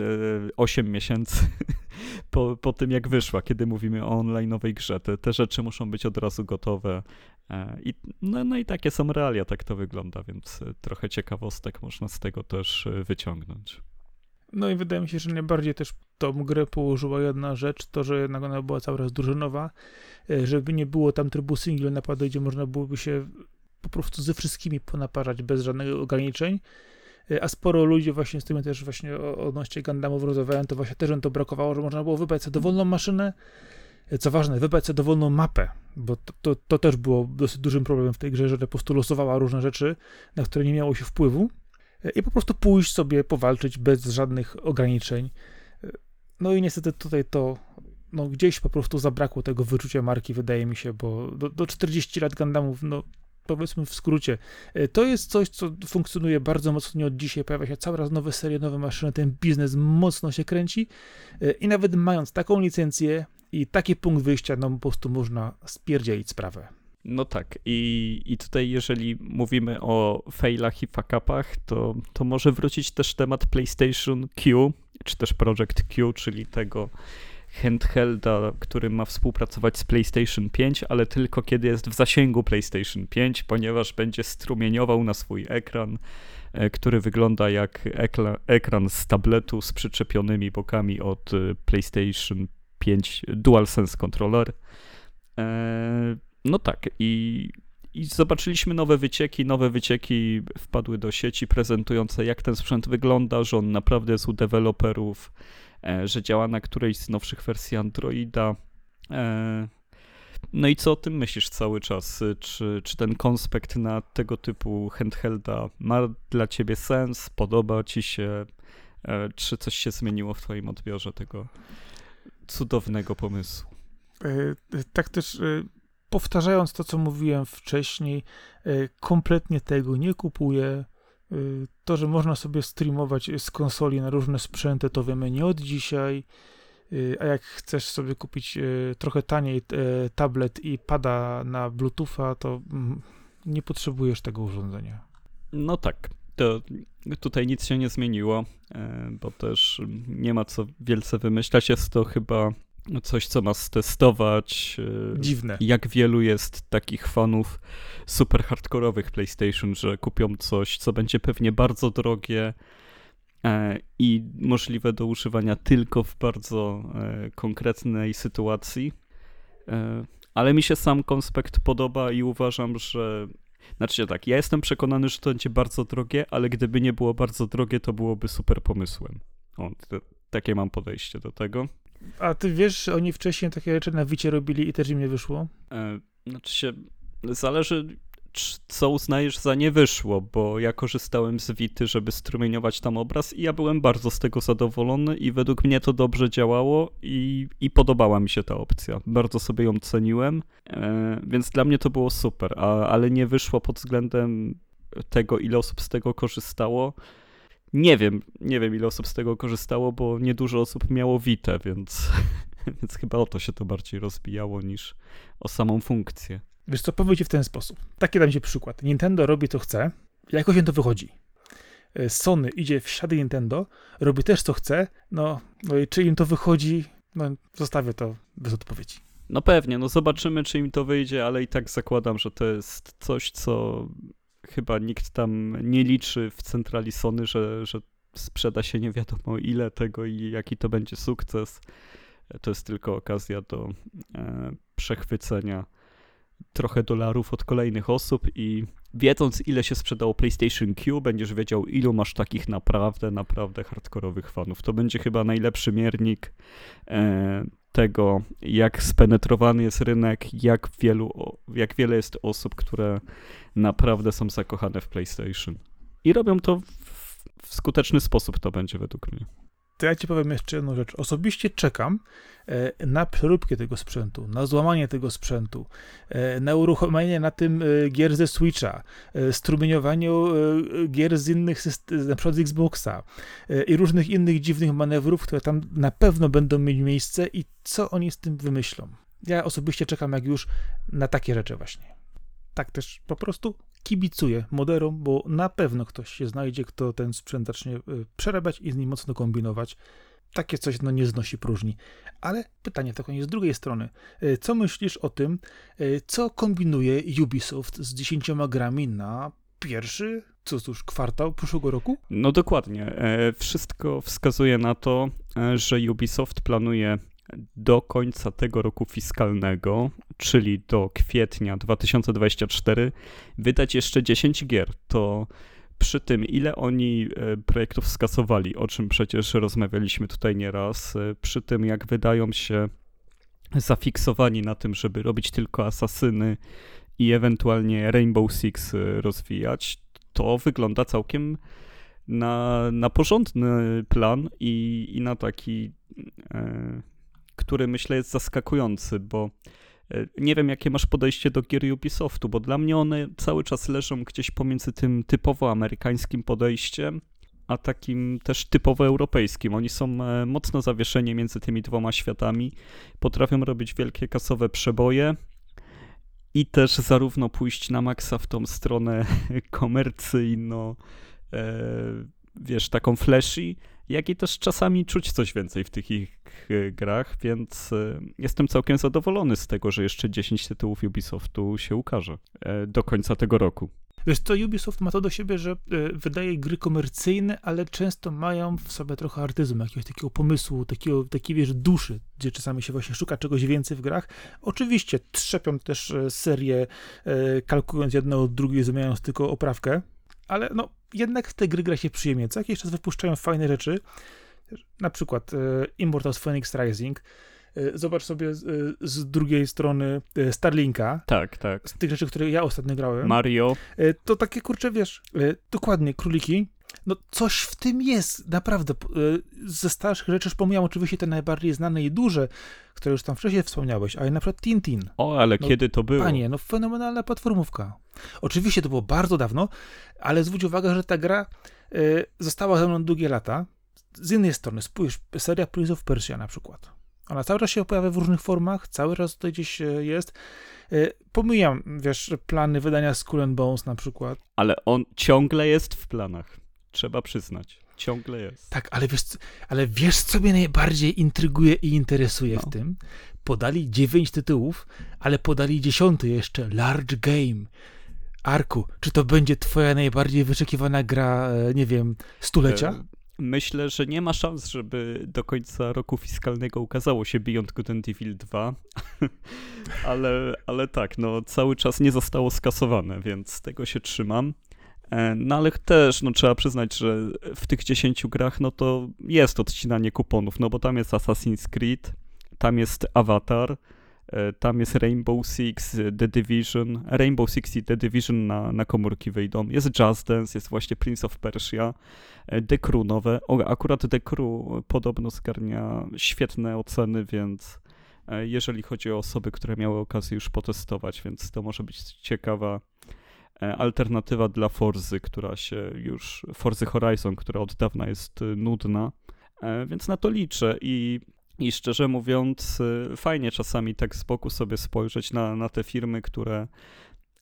8 miesięcy po, po tym, jak wyszła, kiedy mówimy o online'owej grze. Te, te rzeczy muszą być od razu gotowe. E, I, no, no i takie są realia, tak to wygląda, więc e, trochę ciekawostek można z tego też e, wyciągnąć. No i wydaje mi się, że najbardziej też tą grę położyła jedna rzecz, to, że jednak ona była cały raz drużynowa, żeby nie było tam trybu single napadu, gdzie można byłoby się po prostu ze wszystkimi ponaparzać bez żadnych ograniczeń, a sporo ludzi właśnie z tym też właśnie odnośnie Gundamów rozmawiałem, to właśnie też to brakowało, że można było wybrać sobie dowolną maszynę, co ważne, wybrać sobie dowolną mapę, bo to, to, to też było dosyć dużym problemem w tej grze, że po prostu losowała różne rzeczy, na które nie miało się wpływu e, i po prostu pójść sobie powalczyć bez żadnych ograniczeń. E, No i niestety tutaj to no gdzieś po prostu zabrakło tego wyczucia marki, wydaje mi się, bo do, do 40 lat Gundamów, no powiedzmy w skrócie, e, to jest coś, co funkcjonuje bardzo mocno od dzisiaj, pojawia się cały raz nowe serie, nowe maszyny, ten biznes mocno się kręci i nawet mając taką licencję i taki punkt wyjścia, no po prostu można spierdzielić sprawę. No tak, i, i tutaj jeżeli mówimy o failach i fuck-upach, to, to może wrócić też temat PlayStation Q, czy też Project Q, czyli tego handhelda, który ma współpracować z PlayStation 5, ale tylko kiedy jest w zasięgu PlayStation 5, ponieważ będzie strumieniował na swój ekran, e, który wygląda jak ekran z tabletu z przyczepionymi bokami od e, PlayStation 5 DualSense Controller. E, No tak, i, i zobaczyliśmy nowe wycieki. Nowe wycieki wpadły do sieci prezentujące, jak ten sprzęt wygląda, że on naprawdę jest u deweloperów, e, że działa na którejś z nowszych wersji Androida. E, No i co o tym myślisz cały czas? Czy, czy ten konspekt na tego typu handhelda ma dla ciebie sens? Podoba ci się? Czy coś się zmieniło w twoim odbiorze tego cudownego pomysłu? E, e, Tak też e, powtarzając to, co mówiłem wcześniej, kompletnie tego nie kupuję. To, że można sobie streamować z konsoli na różne sprzęty, to wiemy nie od dzisiaj. A jak chcesz sobie kupić trochę taniej tablet i pada na Bluetootha, to mm, nie potrzebujesz tego urządzenia. No tak, to tutaj nic się nie zmieniło, e, bo też nie ma co wielce wymyślać. Jest to chyba coś, co ma stestować. e, Dziwne. Jak wielu jest takich fanów super hardkorowych PlayStation, że kupią coś, co będzie pewnie bardzo drogie e, i możliwe do używania tylko w bardzo konkretnej sytuacji. Ale mi się sam konspekt podoba i uważam, że. Znaczy tak, ja jestem przekonany, że to będzie bardzo drogie, ale gdyby nie było bardzo drogie, to byłoby super pomysłem. O, to, takie mam podejście do tego. A ty wiesz, oni wcześniej takie rzeczy na Wicie robili i też im nie wyszło? E, Znaczy się, zależy co uznajesz za nie wyszło, bo ja korzystałem z Wity, żeby strumieniować tam obraz i ja byłem bardzo z tego zadowolony i według mnie to dobrze działało i, i podobała mi się ta opcja. Bardzo sobie ją ceniłem, e, więc dla mnie to było super, a, ale nie wyszło pod względem tego, ile osób z tego korzystało. Nie wiem, nie wiem ile osób z tego korzystało, bo niedużo osób miało Witę, więc, więc chyba o to się to bardziej rozbijało niż o samą funkcję. Wiesz co, powiem ci w ten sposób. Taki dam ci przykład. Nintendo robi co chce, jakoś im to wychodzi. E, Sony idzie w ślady Nintendo, robi też co chce, no, no i czy im to wychodzi, no zostawię to bez odpowiedzi. No pewnie, no zobaczymy, czy im to wyjdzie, ale i tak zakładam, że to jest coś, co chyba nikt tam nie liczy w centrali Sony, że, że sprzeda się nie wiadomo ile tego i jaki to będzie sukces. to jest tylko okazja do e, przechwycenia trochę dolarów od kolejnych osób i wiedząc ile się sprzedało PlayStation Q, będziesz wiedział ilu masz takich naprawdę, naprawdę hardkorowych fanów. To będzie chyba najlepszy miernik e, tego, jak spenetrowany jest rynek, jak, wielu, jak wiele jest osób, które naprawdę są zakochane w PlayStation. I robią to w, w skuteczny sposób, to będzie według mnie. To ja ci powiem jeszcze jedną rzecz. Osobiście czekam e, na przeróbkę tego sprzętu, na złamanie tego sprzętu, e, na uruchomienie na tym e, gier ze Switcha, strumieniowaniu gier z innych, na przykład z Xboxa i różnych innych dziwnych manewrów, które tam na pewno będą mieć miejsce i co oni z tym wymyślą. Ja osobiście czekam jak już na takie rzeczy właśnie. Tak też po prostu kibicuję moderom, bo na pewno ktoś się znajdzie, kto ten sprzęt zacznie y, przerabiać i z nim mocno kombinować. Takie coś no, nie znosi próżni. Ale pytanie tylko jest z drugiej strony. Y, co myślisz o tym, y, co kombinuje Ubisoft z 10 grami na pierwszy, co cóż, kwartał przyszłego roku? No dokładnie. E, wszystko wskazuje na to, e, że Ubisoft planuje do końca tego roku fiskalnego, czyli do kwietnia 2024, wydać jeszcze 10 gier. To przy tym, ile oni e, projektów skasowali, o czym przecież rozmawialiśmy tutaj nieraz, e, przy tym, jak wydają się zafiksowani na tym, żeby robić tylko asasyny i ewentualnie Rainbow Six e, rozwijać, to wygląda całkiem na, na porządny plan i, i na taki. E, który myślę jest zaskakujący, bo e, nie wiem, jakie masz podejście do gier Ubisoftu, bo dla mnie one cały czas leżą gdzieś pomiędzy tym typowo amerykańskim podejściem, a takim też typowo europejskim. Oni są e, mocno zawieszeni między tymi dwoma światami, potrafią robić wielkie kasowe przeboje i też zarówno pójść na maksa w tą stronę komercyjną, e, wiesz, taką flashy, jak i też czasami czuć coś więcej w tych ich e, grach, więc e, jestem całkiem zadowolony z tego, że jeszcze 10 tytułów Ubisoftu się ukaże e, do końca tego roku. Wiesz to Ubisoft ma to do siebie, że wydaje gry komercyjne, ale często mają w sobie trochę artyzmu, jakiegoś takiego pomysłu, takiego, takiej, wiesz, duszy, gdzie czasami się właśnie szuka czegoś więcej w grach. Oczywiście trzepią też serię, kalkując jedno od drugiej, zmieniając tylko oprawkę, ale no, jednak w te gry gra się przyjemnie. Co jakiś czas wypuszczają fajne rzeczy, na przykład e, Immortals Phoenix Rising. E, zobacz sobie z, e, z, drugiej strony Starlinka. Tak, tak. Z tych rzeczy, które ja ostatnio grałem. Mario. To takie, kurcze, wiesz, dokładnie, króliki. No coś w tym jest, naprawdę. Ze starszych rzeczy, już pomijam oczywiście te najbardziej znane i duże, które już tam wcześniej wspomniałeś, ale na przykład Tintin. O, ale no, kiedy to było? Panie, no fenomenalna platformówka. Oczywiście to było bardzo dawno, ale zwróć uwagę, że ta gra została ze mną długie lata. Z jednej strony, spójrz, seria Prince of Persia na przykład. Ona cały czas się pojawia w różnych formach, cały czas tutaj gdzieś y, jest. Y, pomijam, wiesz, plany wydania Skull and Bones na przykład. Ale on ciągle jest w planach, trzeba przyznać. Ciągle jest. Tak, ale wiesz, ale wiesz, co mnie najbardziej intryguje i interesuje no. w tym? Podali dziewięć tytułów, ale podali dziesiąty jeszcze, Large Game. Arku, czy to będzie twoja najbardziej wyczekiwana gra, e, nie wiem, stulecia? Myślę, że nie ma szans, żeby do końca roku fiskalnego ukazało się Beyond Good and Evil 2, ale, ale tak, no cały czas nie zostało skasowane, więc tego się trzymam. E, no ale też, no trzeba przyznać, że w tych 10 grach, no to jest odcinanie kuponów, no bo tam jest Assassin's Creed, tam jest Avatar, tam jest Rainbow Six, The Division, Rainbow Six i The Division na, na komórki wyjdą, jest Just Dance, jest właśnie Prince of Persia, e, The Crew nowe, o, akurat The Crew podobno zgarnia świetne oceny, więc jeżeli chodzi o osoby, które miały okazję już potestować, więc to może być ciekawa E, alternatywa dla Forzy, która się już, Forzy Horizon, która od dawna jest nudna, e, więc na to liczę i, i szczerze mówiąc y, fajnie czasami tak z boku sobie spojrzeć na, na te firmy, które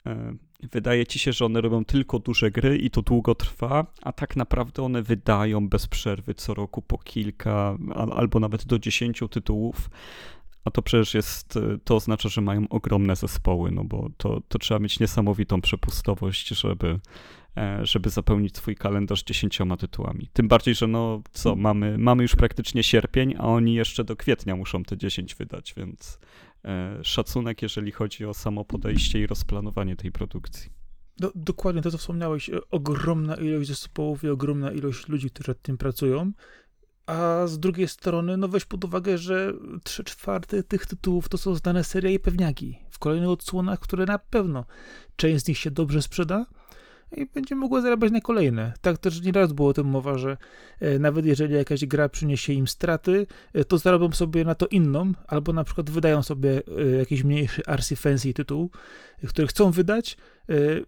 e, wydaje ci się, że one robią tylko duże gry i to długo trwa, a tak naprawdę one wydają bez przerwy co roku po kilka albo nawet do dziesięciu tytułów, a to przecież jest, y, to oznacza, że mają ogromne zespoły, no bo to, to trzeba mieć niesamowitą przepustowość, żeby żeby zapełnić swój kalendarz dziesięcioma tytułami. Tym bardziej, że no co, mamy, mamy już praktycznie sierpień, a oni jeszcze do kwietnia muszą te 10 wydać, więc e, szacunek, jeżeli chodzi o samo podejście i rozplanowanie tej produkcji. No, dokładnie to, co wspomniałeś. e, Ogromna ilość zespołów i ogromna ilość ludzi, którzy nad tym pracują. A z drugiej strony, no weź pod uwagę, że trzy czwarte tych tytułów to są znane serie i pewniaki. W kolejnych odsłonach, które na pewno część z nich się dobrze sprzeda i będzie mogła zarabiać na kolejne. Tak też nieraz było o tym mowa, że e, nawet jeżeli jakaś gra przyniesie im straty, e, to zarobią sobie na to inną, albo na przykład wydają sobie e, jakiś mniejszy arcy fancy tytuł, który chcą wydać,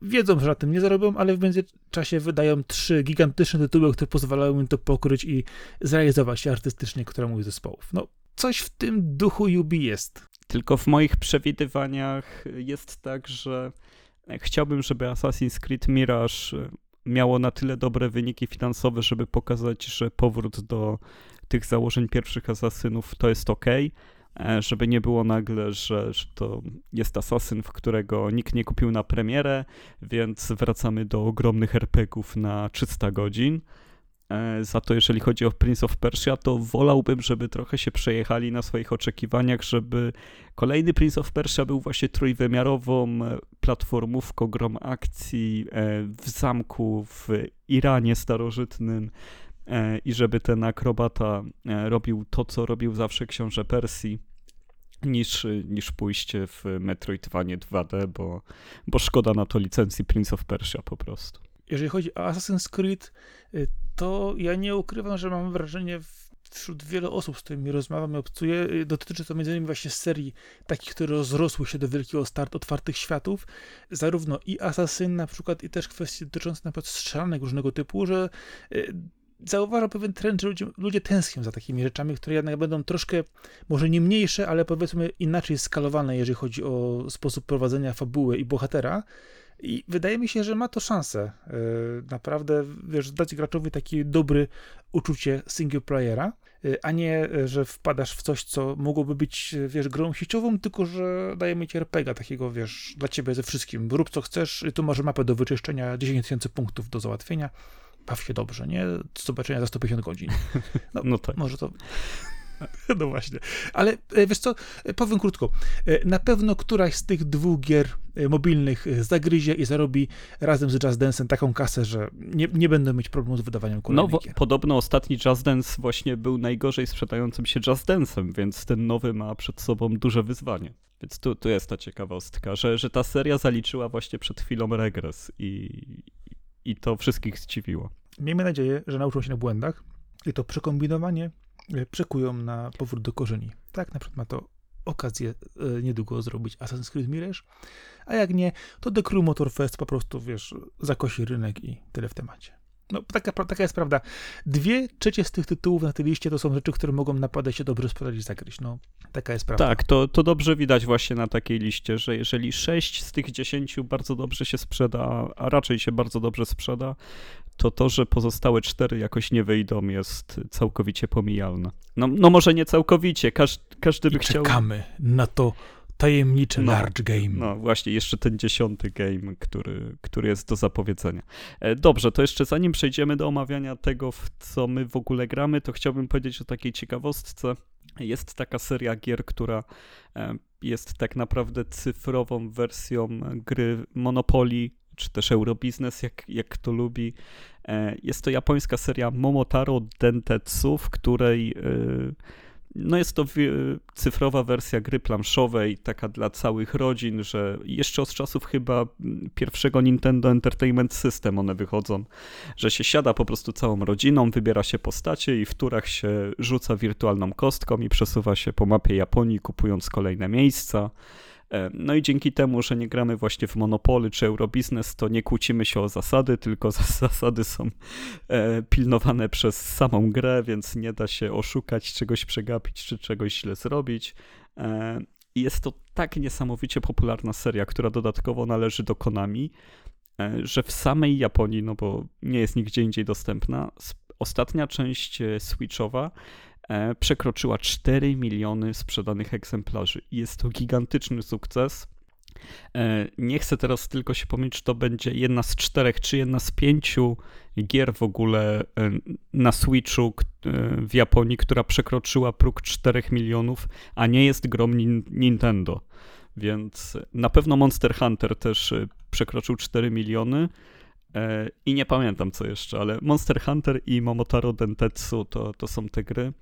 wiedzą, że na tym nie zarobią, ale w międzyczasie wydają trzy gigantyczne tytuły, które pozwalają im to pokryć i zrealizować się artystycznie któremuś z zespołów. No, coś w tym duchu UB jest. Tylko w moich przewidywaniach jest tak, że chciałbym, żeby Assassin's Creed Mirage miało na tyle dobre wyniki finansowe, żeby pokazać, że powrót do tych założeń pierwszych asasynów to jest ok, żeby nie było nagle, że, że to jest asasyn, w którego nikt nie kupił na premierę, więc wracamy do ogromnych RPGów na 300 godzin. E, Za to, jeżeli chodzi o Prince of Persia, to wolałbym, żeby trochę się przejechali na swoich oczekiwaniach, żeby kolejny Prince of Persia był właśnie trójwymiarową e, platformówką, grom akcji e, w zamku w Iranie starożytnym i żeby ten akrobata robił to, co robił zawsze książę Persji, niż, niż pójście w Metroidvanie 2D, bo, bo szkoda na to licencji Prince of Persia po prostu. Jeżeli chodzi o Assassin's Creed, y, to ja nie ukrywam, że mam wrażenie wśród wielu osób, z którymi rozmawiam i obcuję, y, dotyczy to innymi właśnie serii takich, które rozrosły się do wielkiego start otwartych światów, zarówno i Assassin na przykład, i też kwestie dotyczące na przykład strzelanek różnego typu, że y, zauważam pewien trend, że ludzie, ludzie tęsknią za takimi rzeczami, które jednak będą troszkę, może nie mniejsze, ale powiedzmy inaczej skalowane, jeżeli chodzi o sposób prowadzenia fabuły i bohatera. I wydaje mi się, że ma to szansę yy, naprawdę, wiesz, dać graczowi takie dobre uczucie single playera, yy, a nie, że wpadasz w coś, co mogłoby być, wiesz, grą sieciową, tylko że daje mi ci RPGa takiego, wiesz, dla ciebie ze wszystkim. Rób co chcesz, tu masz mapę do wyczyszczenia, 10 tysięcy punktów do załatwienia. Baw się dobrze, nie? Do zobaczenia za 150 godzin. No, No tak. może to. No właśnie. Ale e, wiesz co, e, powiem krótko. E, Na pewno któraś z tych dwóch gier mobilnych zagryzie i zarobi razem z Just Dance'em taką kasę, że nie, nie będą mieć problemu z wydawaniem No, kolejnych wo- gier. podobno ostatni Just Dance właśnie był najgorzej sprzedającym się Just Dance'em, więc ten nowy ma przed sobą duże wyzwanie. Więc tu, tu jest ta ciekawostka, że, że ta seria zaliczyła właśnie przed chwilą regres i, i to wszystkich zdziwiło. Miejmy nadzieję, że nauczą się na błędach i to przekombinowanie e, przekują na powrót do korzeni. Tak na przykład ma to okazję e, niedługo zrobić Assassin's Creed Mirage, a jak nie, to The Crew Motor Fest po prostu, wiesz, zakosi rynek i tyle w temacie. No, taka, taka jest prawda. Dwie trzecie z tych tytułów na tej liście to są rzeczy, które mogą naprawdę się dobrze sprzedać i zagryźć. No, taka jest prawda. Tak, to, to dobrze widać właśnie na takiej liście, że jeżeli 6 z tych 10 bardzo dobrze się sprzeda, a raczej się bardzo dobrze sprzeda, to to, że pozostałe 4 jakoś nie wyjdą jest całkowicie pomijalne. No, no może nie całkowicie, każ, każdy by I chciał... czekamy na to tajemnicze No, large game. No właśnie, jeszcze ten dziesiąty game, który, który jest do zapowiedzenia. E, Dobrze, to jeszcze zanim przejdziemy do omawiania tego, w co my w ogóle gramy, to chciałbym powiedzieć o takiej ciekawostce. Jest taka seria gier, która e, jest tak naprawdę cyfrową wersją gry Monopoly, czy też Eurobiznes, jak, jak kto lubi. E, Jest to japońska seria Momotaro Dentetsu, w której e, no jest to cyfrowa wersja gry planszowej, taka dla całych rodzin, że jeszcze od czasów chyba mm, pierwszego Nintendo Entertainment System one wychodzą, że się siada po prostu całą rodziną, wybiera się postacie i w turach się rzuca wirtualną kostką i przesuwa się po mapie Japonii, kupując kolejne miejsca. E, No i dzięki temu, że nie gramy właśnie w Monopoly czy Eurobiznes, to nie kłócimy się o zasady, tylko zasady są e, pilnowane przez samą grę, więc nie da się oszukać, czegoś przegapić czy czegoś źle zrobić. E, jest to tak niesamowicie popularna seria, która dodatkowo należy do Konami, że w samej Japonii, no bo nie jest nigdzie indziej dostępna, ostatnia część Switchowa przekroczyła 4 miliony sprzedanych egzemplarzy. Jest to gigantyczny sukces. E, nie chcę teraz tylko się pomylić, czy to będzie jedna z czterech, czy jedna z pięciu gier w ogóle e, na Switchu w Japonii, która przekroczyła próg 4 milionów, a nie jest grą Nintendo. Więc na pewno Monster Hunter też przekroczył 4 miliony. I nie pamiętam co jeszcze, ale Monster Hunter i Momotaro Dentetsu to, to są te gry.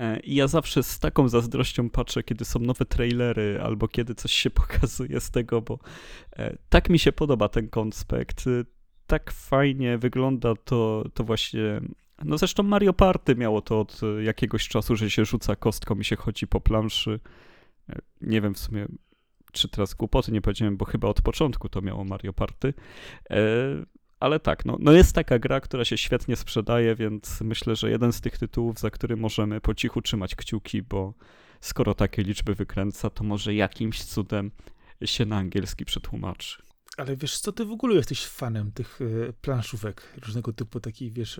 E, I ja zawsze z taką zazdrością patrzę, kiedy są nowe trailery albo kiedy coś się pokazuje z tego, bo e, tak mi się podoba ten konspekt. E, tak fajnie wygląda to, to właśnie. No zresztą Mario Party miało to od jakiegoś czasu, że się rzuca kostką i się chodzi po planszy. Nie wiem w sumie, czy teraz głupoty nie powiedziałem, bo chyba od początku to miało Mario Party. Ale tak, no, no jest taka gra, która się świetnie sprzedaje, więc myślę, że jeden z tych tytułów, za który możemy po cichu trzymać kciuki, bo skoro takie liczby wykręca, to może jakimś cudem się na angielski przetłumaczy. Ale wiesz co, ty w ogóle jesteś fanem tych y, planszówek, różnego typu takich, wiesz,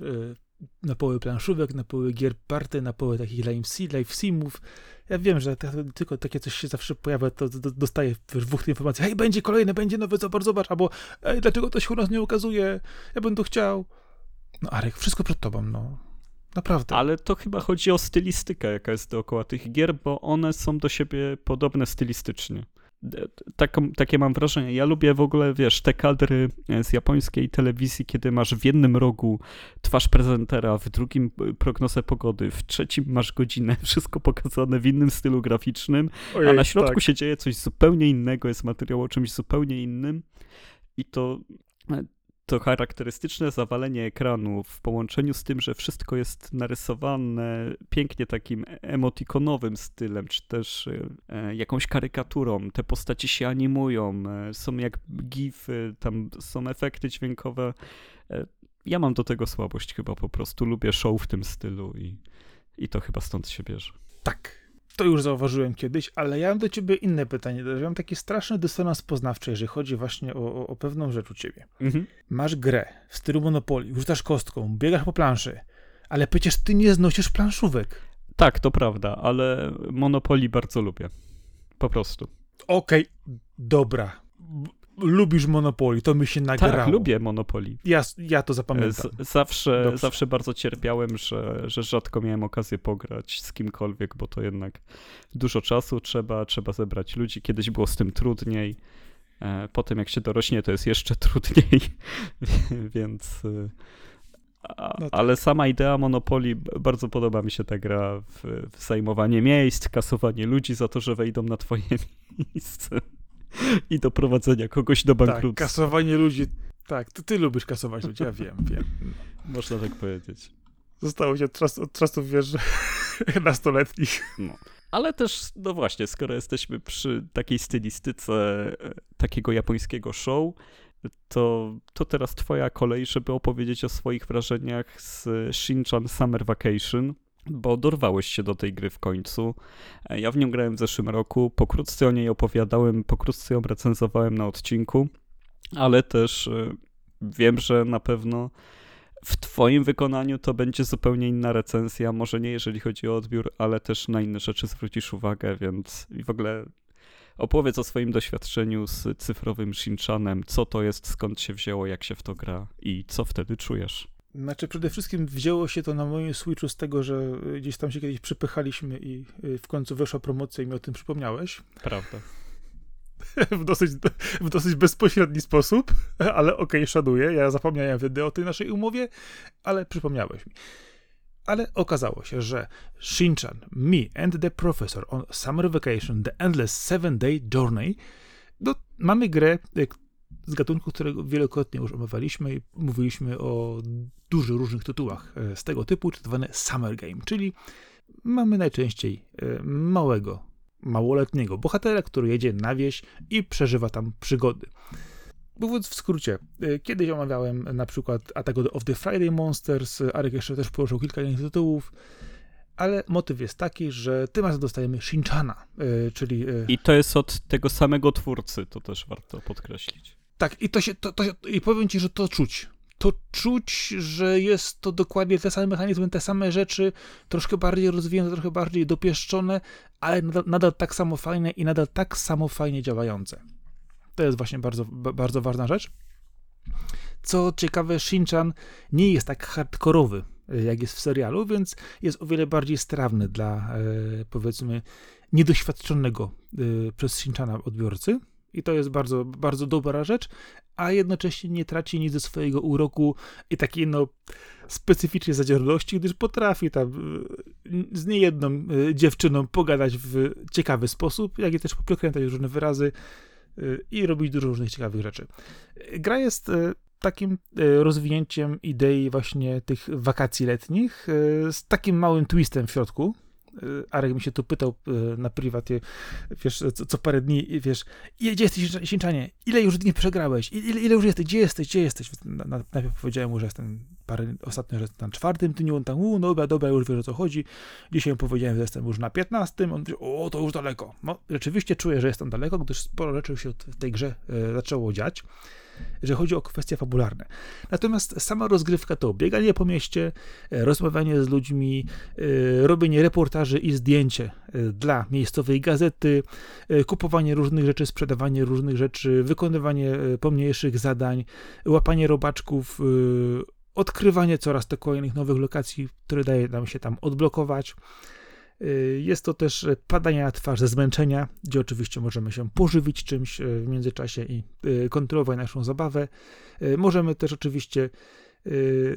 y, na poły planszówek, na poły gier party, na poły takich live, live simów. Ja wiem, że tylko takie coś się zawsze pojawia, to dostaję dwóch informacji, hej, będzie kolejne, będzie nowe, zobacz, zobacz, albo ej, dlaczego to się u nas nie ukazuje, ja bym to chciał. No Arek, wszystko przed tobą, no. Naprawdę. Ale to chyba chodzi o stylistykę, jaka jest dookoła tych gier, bo one są do siebie podobne stylistycznie taką, takie mam wrażenie. Ja lubię w ogóle, wiesz, te kadry z japońskiej telewizji, kiedy masz w jednym rogu twarz prezentera, w drugim prognozę pogody, w trzecim masz godzinę, wszystko pokazane w innym stylu graficznym, Ojej, a na środku tak. się dzieje coś zupełnie innego, jest materiał o czymś zupełnie innym. I to to charakterystyczne zawalenie ekranu w połączeniu z tym, że wszystko jest narysowane pięknie takim emotikonowym stylem, czy też e, jakąś karykaturą. Te postaci się animują, e, są jak gify, tam są efekty dźwiękowe. E, ja mam do tego słabość chyba po prostu. Lubię show w tym stylu i, i to chyba stąd się bierze. Tak, to już zauważyłem kiedyś, ale ja mam do ciebie inne pytanie. Ja mam taki straszny dysonans poznawczy, jeżeli chodzi właśnie o, o, o pewną rzecz u ciebie. Mhm. Masz grę w stylu Monopoly, rzucasz kostką, biegasz po planszy, ale przecież ty nie znosisz planszówek. Tak, to prawda, ale Monopoly bardzo lubię. Po prostu. Okej, okay, dobra lubisz Monopoly, to mi się nagrało. Tak, lubię Monopoly. Ja, ja to zapamiętam. Z, zawsze, zawsze bardzo cierpiałem, że, że rzadko miałem okazję pograć z kimkolwiek, bo to jednak dużo czasu trzeba, trzeba zebrać ludzi. Kiedyś było z tym trudniej. E, potem jak się dorośnie, to jest jeszcze trudniej, więc... E, a, no tak. Ale sama idea Monopoly, bardzo podoba mi się ta gra w, w zajmowanie miejsc, kasowanie ludzi za to, że wejdą na twoje miejsce i doprowadzenia kogoś do bankructwa. Tak, kasowanie ludzi. Tak, ty, ty lubisz kasować ludzi, ja wiem, wiem. Można tak powiedzieć. Zostało ci od, od czasów, wiesz, nastoletnich. No. Ale też, no właśnie, skoro jesteśmy przy takiej stylistyce e, takiego japońskiego show, to, to teraz twoja kolej, żeby opowiedzieć o swoich wrażeniach z Shinchan Summer Vacation bo dorwałeś się do tej gry w końcu. Ja w nią grałem w zeszłym roku, pokrótce o niej opowiadałem, pokrótce ją recenzowałem na odcinku, ale też e, wiem, że na pewno w Twoim wykonaniu to będzie zupełnie inna recenzja. Może nie jeżeli chodzi o odbiór, ale też na inne rzeczy zwrócisz uwagę, więc w ogóle opowiedz o swoim doświadczeniu z cyfrowym Shinchanem, co to jest, skąd się wzięło, jak się w to gra i co wtedy czujesz. Znaczy, przede wszystkim wzięło się to na moim Switchu z tego, że gdzieś tam się kiedyś przypychaliśmy i y, w końcu weszła promocja i mi o tym przypomniałeś. Prawda. w, dosyć, w dosyć bezpośredni sposób, ale okej, okay, szanuję. Ja zapomniałem wtedy o tej naszej umowie, ale przypomniałeś mi. Ale okazało się, że Shinchan, Me and the Professor on Summer Vacation, The Endless Seven Day Journey, no, mamy grę, y, z gatunku, którego wielokrotnie już omawialiśmy i mówiliśmy o dużo różnych tytułach e, z tego typu, czy zwane Summer Game, czyli mamy najczęściej e, małego, małoletniego bohatera, który jedzie na wieś i przeżywa tam przygody. Mówiąc w skrócie, e, kiedyś omawiałem na przykład Attack of the Friday Monsters, Arek jeszcze też poruszył kilka innych tytułów, ale motyw jest taki, że tym razem dostajemy Shinchana, czyli... I to jest od tego samego twórcy, to też warto podkreślić. Tak, i to się, to, to, i powiem ci, że to czuć. To czuć, że jest to dokładnie te same mechanizmy, te same rzeczy, troszkę bardziej rozwinięte, trochę bardziej dopieszczone, ale nadal, nadal tak samo fajne i nadal tak samo fajnie działające. To jest właśnie bardzo, bardzo ważna rzecz. Co ciekawe, Shinchan nie jest tak hardkorowy, e, jak jest w serialu, więc jest o wiele bardziej strawny dla, e, powiedzmy, niedoświadczonego e, przez Shinchana odbiorcy. I to jest bardzo, bardzo dobra rzecz, a jednocześnie nie traci nic ze swojego uroku i takiej, no, specyficznej zadziorności, gdyż potrafi tam z niejedną dziewczyną pogadać w ciekawy sposób, jak i też poprzekrętać różne wyrazy i robić dużo różnych ciekawych rzeczy. Gra jest takim rozwinięciem idei właśnie tych wakacji letnich z takim małym twistem w środku. E, Arek mi się tu pytał na prywatnie, wiesz, co, co parę dni, wiesz, gdzie jesteś, Sińczanie? Ile już dni przegrałeś? Ile, ile już jesteś? Gdzie jesteś? Gdzie jesteś? najpierw powiedziałem mu, że jestem parę, ostatnio, że jestem na czwartym dniu, on tam, u, no dobra, dobra, już wiesz o co chodzi. Dzisiaj mu powiedziałem, że jestem już na piętnastym, on powiedział, o, to już daleko. No, rzeczywiście czuję, że jestem daleko, gdyż sporo rzeczy się w tej grze e, zaczęło dziać że chodzi o kwestie fabularne. Natomiast sama rozgrywka to bieganie po mieście, e, rozmawianie z ludźmi, e, robienie reportaży i zdjęcie e, dla miejscowej gazety, kupowanie różnych rzeczy, sprzedawanie różnych rzeczy, wykonywanie pomniejszych zadań, łapanie robaczków, odkrywanie coraz to kolejnych nowych lokacji, które daje nam się tam odblokować. Y, jest to też padanie na twarz ze zmęczenia, gdzie oczywiście możemy się pożywić czymś y, w międzyczasie i y, kontrolować naszą zabawę. Możemy też oczywiście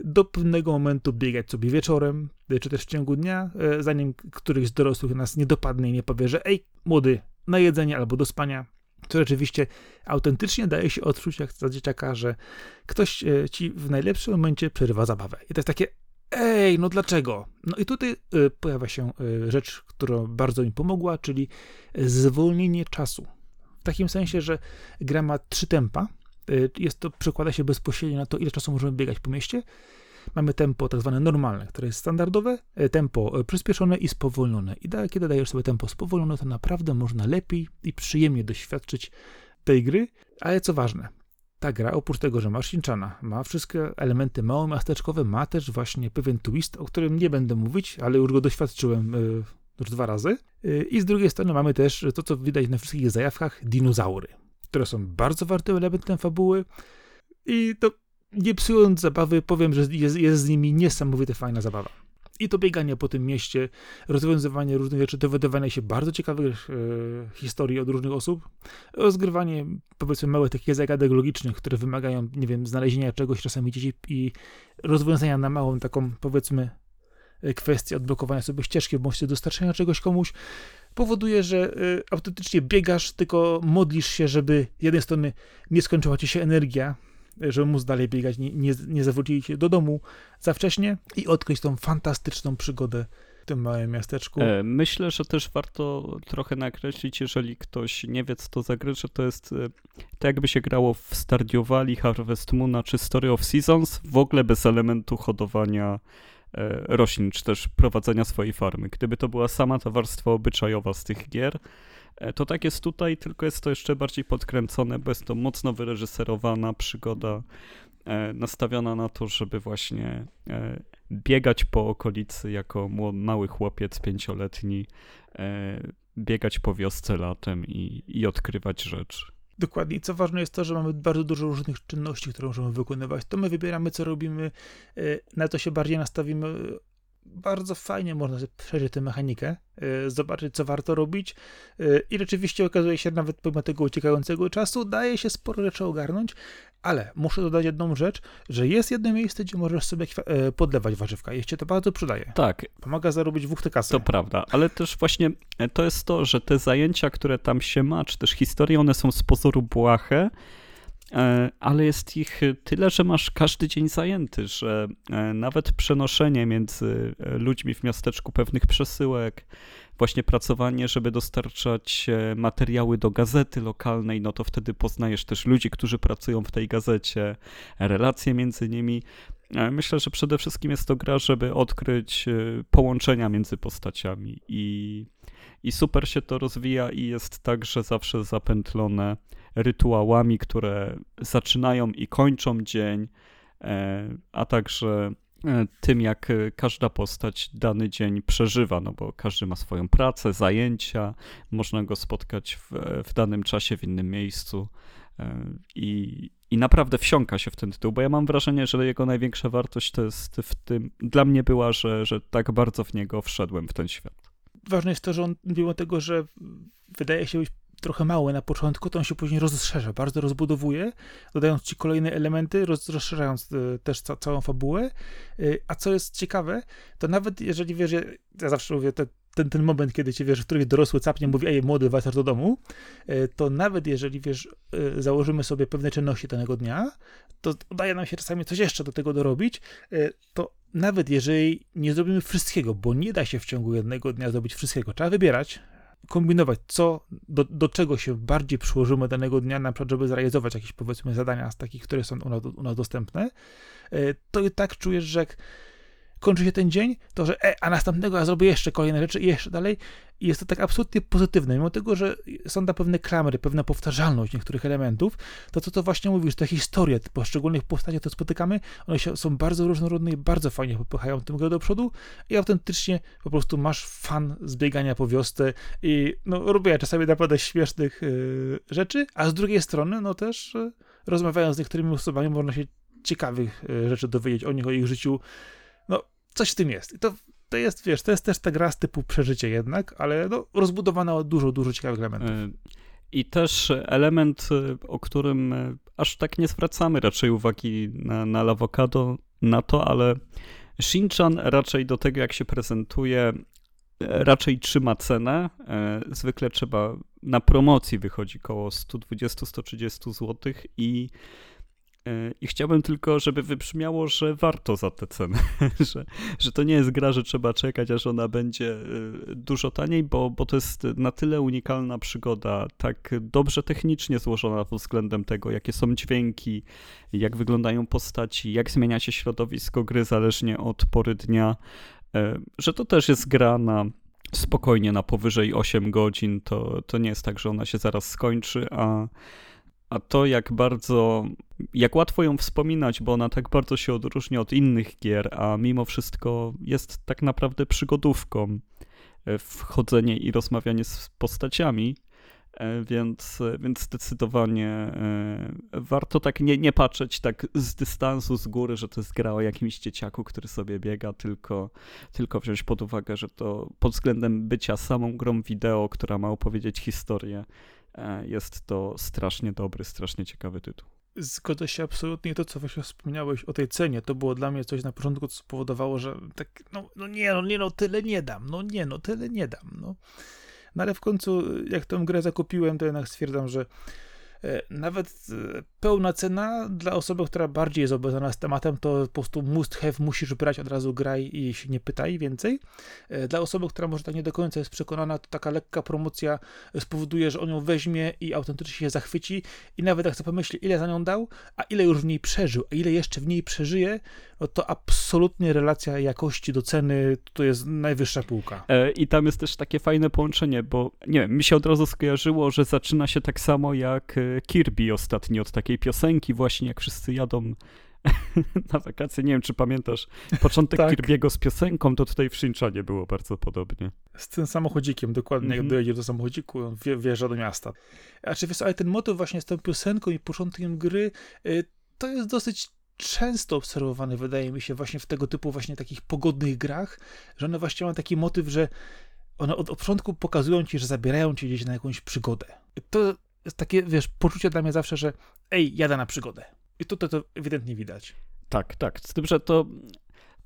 do pewnego momentu biegać sobie wieczorem, czy też w ciągu dnia, zanim któryś z dorosłych nas nie dopadnie i nie powie, że ej, młody, na jedzenie albo do spania. To rzeczywiście autentycznie daje się odczuć, jak za dzieciaka, że ktoś ci w najlepszym momencie przerywa zabawę. I to jest takie, ej, no dlaczego? No i tutaj y, pojawia się y, rzecz, która bardzo mi pomogła, czyli zwolnienie czasu. W takim sensie, że gra ma trzy tempa. Y, jest to, przekłada się bezpośrednio na to, ile czasu możemy biegać po mieście. Mamy tempo tak zwane normalne, które jest standardowe, tempo przyspieszone i spowolnione. I da, kiedy dajesz sobie tempo spowolnione, to naprawdę można lepiej i przyjemnie doświadczyć tej gry. Ale co ważne, ta gra, oprócz tego, że ma Shinchana, ma wszystkie elementy mało miasteczkowe, ma też właśnie pewien twist, o którym nie będę mówić, ale już go doświadczyłem y, już dwa razy. Y, I z drugiej strony mamy też to, co widać na wszystkich zajawkach, dinozaury, które są bardzo wartym elementem fabuły i to nie psując zabawy, powiem, że jest, jest z nimi niesamowite fajna zabawa. I to bieganie po tym mieście, rozwiązywanie różnych rzeczy, dowiadywanie się bardzo ciekawych e, historii od różnych osób, rozgrywanie powiedzmy małych takich zagadek logicznych, które wymagają, nie wiem, znalezienia czegoś czasami dzieci i rozwiązania na małą taką powiedzmy e, kwestię odblokowania sobie ścieżki bądź dostarczenia czegoś komuś, powoduje, że y, autentycznie biegasz, tylko modlisz się, żeby z jednej strony nie skończyła ci się energia, żeby móc dalej biegać, nie, nie, nie zawrócić się do domu za wcześnie i odkryć tą fantastyczną przygodę w tym małym miasteczku. E, myślę, że też warto trochę nakreślić, jeżeli ktoś nie wie, co to za gry, że to jest tak jakby się grało w Stardew Valley, Harvest Moon czy Story of Seasons, w ogóle bez elementu hodowania e, roślin, czy też prowadzenia swojej farmy. Gdyby to była sama ta warstwa obyczajowa z tych gier, to tak jest tutaj, tylko jest to jeszcze bardziej podkręcone, bo jest to mocno wyreżyserowana przygoda, e, nastawiona na to, żeby właśnie e, biegać po okolicy jako mały chłopiec pięcioletni, biegać po wiosce latem i, i odkrywać rzeczy. Dokładnie. Co ważne jest to, że mamy bardzo dużo różnych czynności, które możemy wykonywać. To my wybieramy, co robimy, na to się bardziej nastawimy bardzo fajnie można przejrzeć tę mechanikę, e, zobaczyć, co warto robić e, i rzeczywiście okazuje się, nawet pomimo tego uciekającego czasu, daje się sporo rzeczy ogarnąć, ale muszę dodać jedną rzecz, że jest jedno miejsce, gdzie możesz sobie e, podlewać warzywka i się to bardzo przydaje. Tak. Pomaga zarobić w kasy. To prawda, ale też właśnie to jest to, że te zajęcia, które tam się ma, czy też historie, one są z pozoru błahe, E, ale jest ich tyle, że masz każdy dzień zajęty, że e, nawet przenoszenie między e, ludźmi w miasteczku pewnych przesyłek, właśnie pracowanie, żeby dostarczać materiały do gazety lokalnej, no to wtedy poznajesz też ludzi, którzy pracują w tej gazecie, relacje między nimi. Myślę, że przede wszystkim jest to gra, żeby odkryć połączenia między postaciami i, i super się to rozwija i jest także zawsze zapętlone rytuałami, które zaczynają i kończą dzień, e, a także e, tym, jak każda postać dany dzień przeżywa, no bo każdy ma swoją pracę, zajęcia, można go spotkać w, w danym czasie, w innym miejscu. I, I naprawdę wsiąka się w ten tytuł, bo ja mam wrażenie, że jego największa wartość to jest w tym, dla mnie była, że, że tak bardzo w niego wszedłem w ten świat. Ważne jest to, że on, mimo tego, że wydaje się być trochę mały na początku, to on się później rozszerza, bardzo rozbudowuje, dodając ci kolejne elementy, rozszerzając e, też ca całą fabułę. E, a co jest ciekawe, to nawet jeżeli wiesz, ja zawsze mówię, te, ten, ten moment, kiedy cię wiesz, w którym dorosły capnie mówi, ej, młody, wracasz do domu, e, to nawet jeżeli wiesz, założymy sobie pewne czynności danego dnia, to udaje nam się czasami coś jeszcze do tego dorobić, to nawet jeżeli nie zrobimy wszystkiego, bo nie da się w ciągu jednego dnia zrobić wszystkiego, trzeba wybierać, kombinować, co, do, do czego się bardziej przyłożymy danego dnia, na przykład, żeby zrealizować jakieś, powiedzmy, zadania z takich, które są u nas, u nas dostępne, e, to i tak czujesz, że jak kończy się ten dzień, to że e, a następnego ja zrobię jeszcze kolejne rzeczy i jeszcze dalej. I jest to tak absolutnie pozytywne, mimo tego, że są tam pewne klamry, pewna powtarzalność niektórych elementów, to co to właśnie mówisz, te historie poszczególnych postaci, które spotykamy, one się, są bardzo różnorodne i bardzo fajnie popychają tym grę do przodu. I autentycznie po prostu masz fan zbiegania po wiosce i no robię czasami naprawdę śmiesznych yy, rzeczy, a z drugiej strony no też yy, rozmawiając z niektórymi osobami można się ciekawych yy, rzeczy dowiedzieć o nich, o ich życiu, coś w tym jest. I to, to jest, wiesz, to jest też ta gra z typu przeżycie jednak, ale no, rozbudowana o dużo, dużo ciekawych elementów. E, I też element, e, o którym e, aż tak nie zwracamy raczej uwagi na, na Lawokado, na to, ale Shinchan raczej do tego, jak się prezentuje, raczej trzyma cenę. Zwykle trzeba na promocji wychodzi około 120-130 zł i i chciałbym tylko, żeby wybrzmiało, że warto za tę cenę, że, że to nie jest gra, że trzeba czekać, aż ona będzie y, dużo taniej, bo, bo to jest na tyle unikalna przygoda, tak dobrze technicznie złożona pod względem tego, jakie są dźwięki, jak wyglądają postaci, jak zmienia się środowisko gry zależnie od pory dnia, y, że to też jest gra na spokojnie na powyżej 8 godzin, to, to nie jest tak, że ona się zaraz skończy, a a to jak bardzo, jak łatwo ją wspominać, bo ona tak bardzo się odróżnia od innych gier, a mimo wszystko jest tak naprawdę przygodówką e, wchodzenie i rozmawianie z postaciami, e, więc, więc zdecydowanie e, warto tak nie, nie patrzeć tak z dystansu, z góry, że to jest gra o jakimś dzieciaku, który sobie biega, tylko, tylko wziąć pod uwagę, że to pod względem bycia samą grą wideo, która ma opowiedzieć historię, E, jest to strasznie dobry, strasznie ciekawy tytuł. Zgodzę się absolutnie. To, co właśnie wspomniałeś o tej cenie, to było dla mnie coś na początku, co spowodowało, że tak, no, no nie, no nie, no tyle nie dam, no nie, no tyle nie dam, no. No ale w końcu, jak tę grę zakupiłem, to jednak stwierdzam, że E, nawet e, pełna cena dla osoby, która bardziej jest obeznana z tematem, to po prostu must have, musisz brać od razu graj i się nie pytaj więcej. E, dla osoby, która może tak nie do końca jest przekonana, to taka lekka promocja spowoduje, że on ją weźmie i autentycznie się zachwyci i nawet jak sobie pomyśli, ile za nią dał, a ile już w niej przeżył, a ile jeszcze w niej przeżyje, no to absolutnie relacja jakości do ceny to jest najwyższa półka. I tam jest też takie fajne połączenie, bo nie wiem, mi się od razu skojarzyło, że zaczyna się tak samo jak Kirby ostatnio od takiej piosenki właśnie, jak wszyscy jadą na wakacje. Nie wiem, czy pamiętasz początek tak. Kirby'ego z piosenką, to tutaj w Shinchanie było bardzo podobnie. Z tym samochodzikiem, dokładnie, mm -hmm. jak mhm. dojedzie do samochodziku, on wjeżdża do miasta. A czy wiesz, ale ten motyw właśnie z tą piosenką i początkiem gry, y, to jest dosyć często obserwowany, wydaje mi się, właśnie w tego typu właśnie takich pogodnych grach, że one właśnie mają taki motyw, że one od, od początku pokazują ci, że zabierają cię gdzieś na jakąś przygodę. To jest takie, wiesz, poczucie dla mnie zawsze, że ej, jadę na przygodę. I tutaj to ewidentnie widać. Tak, tak. Z tym, że to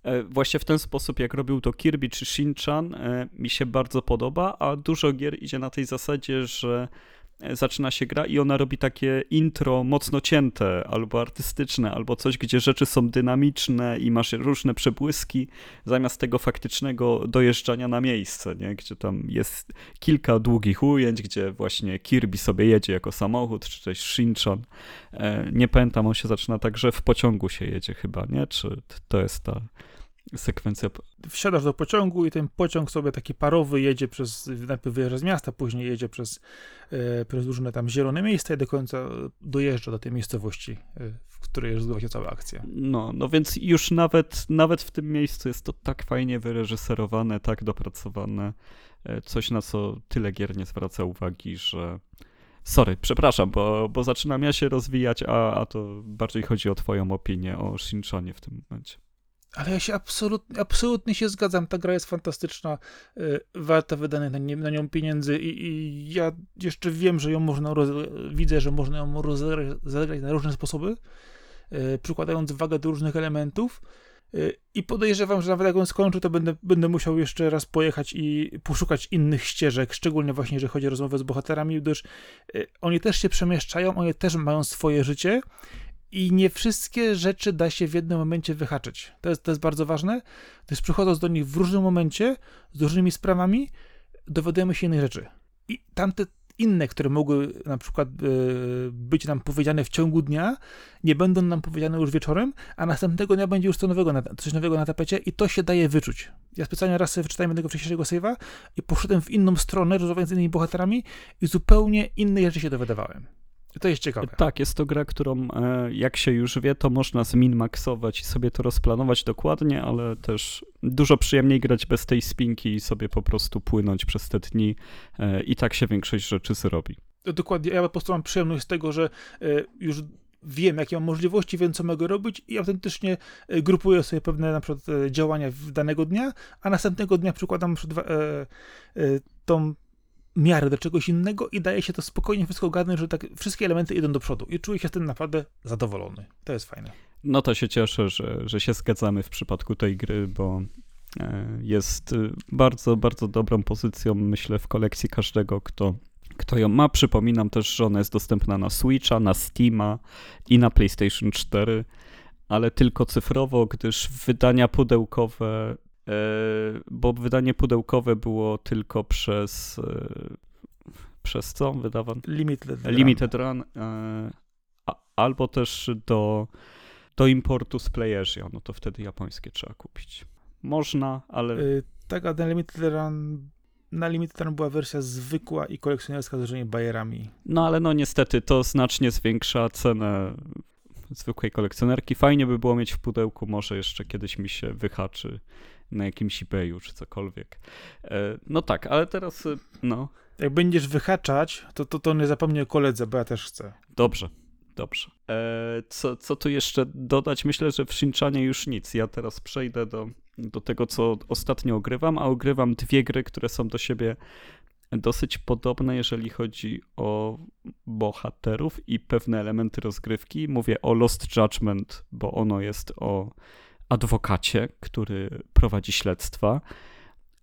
e, właśnie w ten sposób, jak robił to Kirby czy Shinchan, e, mi się bardzo podoba, a dużo gier idzie na tej zasadzie, że zaczyna się gra i ona robi takie intro mocno cięte, albo artystyczne, albo coś, gdzie rzeczy są dynamiczne i masz różne przebłyski, zamiast tego faktycznego dojeżdżania na miejsce, nie? gdzie tam jest kilka długich ujęć, gdzie właśnie Kirby sobie jedzie jako samochód, czy też Shinchan. E, nie pamiętam, on się zaczyna tak, że w pociągu się jedzie chyba, nie? Czy to jest ta sekwencja. Wsiadasz do pociągu i ten pociąg sobie taki parowy jedzie przez, najpierw wyjeżdża z miasta, później jedzie przez, e, przez różne tam zielone miejsca i do końca dojeżdża do tej miejscowości, e, w której rozgrywa się cała akcja. No, no więc już nawet, nawet w tym miejscu jest to tak fajnie wyreżyserowane, tak dopracowane, e, coś na co tyle gier nie zwraca uwagi, że Sorry, przepraszam, bo, bo zaczynam ja się rozwijać, a, a to bardziej chodzi o twoją opinię o Shinchanie w tym momencie. Ale ja się absolutnie, absolutnie się zgadzam. Ta gra jest fantastyczna, y, warta wydanych na, nie, na nią pieniędzy i, i, ja jeszcze wiem, że ją można, roz, widzę, że można ją rozegrać na różne sposoby, y, przykładając wagę do różnych elementów. Y, I podejrzewam, że nawet jak on skończy, to będę, będę musiał jeszcze raz pojechać i poszukać innych ścieżek, szczególnie właśnie, jeżeli chodzi o rozmowę z bohaterami, gdyż y, oni też się przemieszczają, oni też mają swoje życie i nie wszystkie rzeczy da się w jednym momencie wyhaczyć. To jest, to jest bardzo ważne, gdyż przychodząc do nich w różnym momencie, z różnymi sprawami, dowiadujemy się innych rzeczy. I tamte inne, które mogły na przykład e, być nam powiedziane w ciągu dnia, nie będą nam powiedziane już wieczorem, a następnego dnia będzie już coś nowego na, coś nowego na tapecie i to się daje wyczuć. Ja specjalnie raz sobie wyczytałem jednego wcześniejszego save'a i poszedłem w inną stronę, rozmawiając z innymi bohaterami i zupełnie innej rzeczy się dowiadywałem. To jest ciekawe. Tak, jest to gra, którą e, jak się już wie, to można zminmaksować i sobie to rozplanować dokładnie, ale też dużo przyjemniej grać bez tej spinki i sobie po prostu płynąć przez te dni e, i tak się większość rzeczy zrobi. Dokładnie, ja po prostu mam przyjemność z tego, że e, już wiem, jakie mam możliwości, wiem, co mogę robić i autentycznie grupuję sobie pewne na przykład działania w danego dnia, a następnego dnia przykładam tą miarę do czegoś innego i daje się to spokojnie wszystko ogarnąć, że tak wszystkie elementy idą do przodu i czuję się z tym naprawdę zadowolony. To jest fajne. No to się cieszę, że, że się zgadzamy w przypadku tej gry, bo e, jest y, bardzo, bardzo dobrą pozycją, myślę, w kolekcji każdego, kto, kto ją ma. Przypominam też, że ona jest dostępna na Switcha, na Steama i na PlayStation 4, ale tylko cyfrowo, gdyż wydania pudełkowe E, bo wydanie pudełkowe było tylko przez e, przez co wydawane? Limited Run. Limited Run e, albo też do, do importu z PlayAsia, no to wtedy japońskie trzeba kupić. Można, ale... tak, a ten Limited Run na Limited Run była wersja zwykła i kolekcjonerska z różnymi bajerami. No ale no niestety to znacznie zwiększa cenę zwykłej kolekcjonerki. Fajnie by było mieć w pudełku, może jeszcze kiedyś mi się wyhaczy na jakimś eBayu czy cokolwiek. E, no tak, ale teraz, e, no. Jak będziesz wyhaczać, to, to, to nie zapomnij o koledze, bo ja też chcę. Dobrze, dobrze. E, co, co tu jeszcze dodać? Myślę, że w Shinchanie już nic. Ja teraz przejdę do, do tego, co ostatnio ogrywam, a ogrywam dwie gry, które są do siebie dosyć podobne, jeżeli chodzi o bohaterów i pewne elementy rozgrywki. Mówię o Lost Judgment, bo ono jest o adwokacie, który prowadzi śledztwa.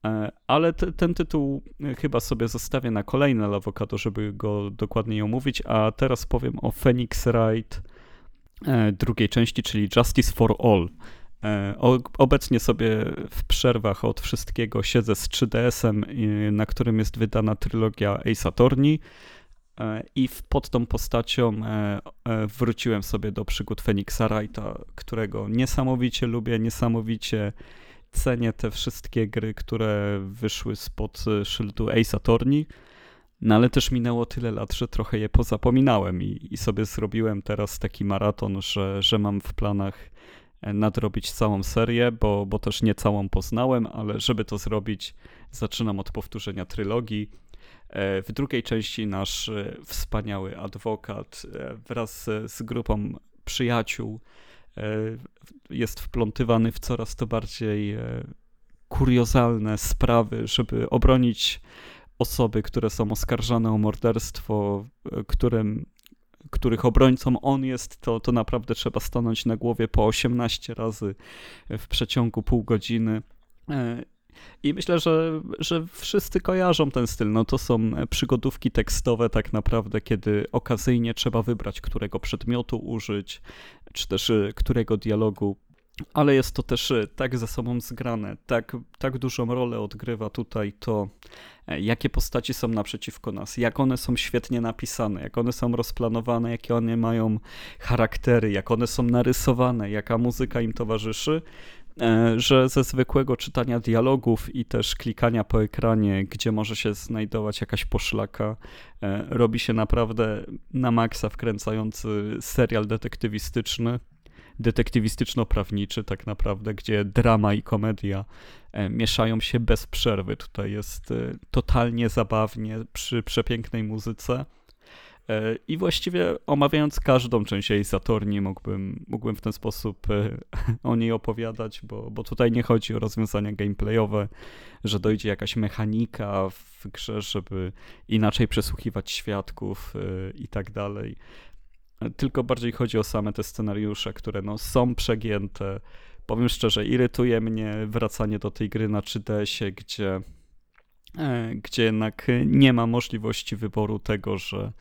E, ale te, ten tytuł chyba sobie zostawię na kolejne awokado, żeby go dokładniej omówić, a teraz powiem o Phoenix Wright e, drugiej części, czyli Justice for All. E, obecnie sobie w przerwach od wszystkiego siedzę z 3DS-em, na którym jest wydana trylogia Ace Attorney. E, I pod tą postacią e, e, wróciłem sobie do przygód Feniksa Wrighta, którego niesamowicie lubię, niesamowicie cenię te wszystkie gry, które wyszły spod szyldu Ace Attorney. No ale też minęło tyle lat, że trochę je pozapominałem i, i sobie zrobiłem teraz taki maraton, że, że mam w planach nadrobić całą serię, bo, bo też nie całą poznałem, ale żeby to zrobić, zaczynam od powtórzenia trylogii w drugiej części nasz e, wspaniały adwokat e, wraz z grupą przyjaciół jest wplątywany w coraz to bardziej kuriozalne sprawy, żeby obronić osoby, które są oskarżane o morderstwo, którym, których obrońcą on jest, to, to naprawdę trzeba stanąć na głowie po 18 razy w przeciągu pół godziny. I myślę, że, że wszyscy kojarzą ten styl. No to są przygodówki tekstowe, tak naprawdę, kiedy okazyjnie trzeba wybrać, którego przedmiotu użyć, czy też y, którego dialogu. Ale jest to też y, tak ze sobą zgrane, tak, tak dużą rolę odgrywa tutaj to, e, jakie postaci są naprzeciwko nas, jak one są świetnie napisane, jak one są rozplanowane, jakie one mają charaktery, jak one są narysowane, jaka muzyka im towarzyszy. E, że ze zwykłego czytania dialogów i też klikania po ekranie, gdzie może się znajdować jakaś poszlaka, e, robi się naprawdę na maksa wkręcający serial detektywistyczny, detektywistyczno-prawniczy tak naprawdę, gdzie drama i komedia e, mieszają się bez przerwy. Tutaj jest totalnie zabawnie przy przepięknej muzyce. E, I właściwie omawiając każdą część Ace Attorney mógłbym, mógłbym w ten sposób e, o niej opowiadać, bo, bo tutaj nie chodzi o rozwiązania gameplayowe, że dojdzie jakaś mechanika w grze, żeby inaczej przesłuchiwać świadków e, i tak dalej. Tylko bardziej chodzi o same te scenariusze, które no, są przegięte. Powiem szczerze, irytuje mnie wracanie do tej gry na 3DS-ie, gdzie, gdzie jednak nie ma możliwości wyboru tego, że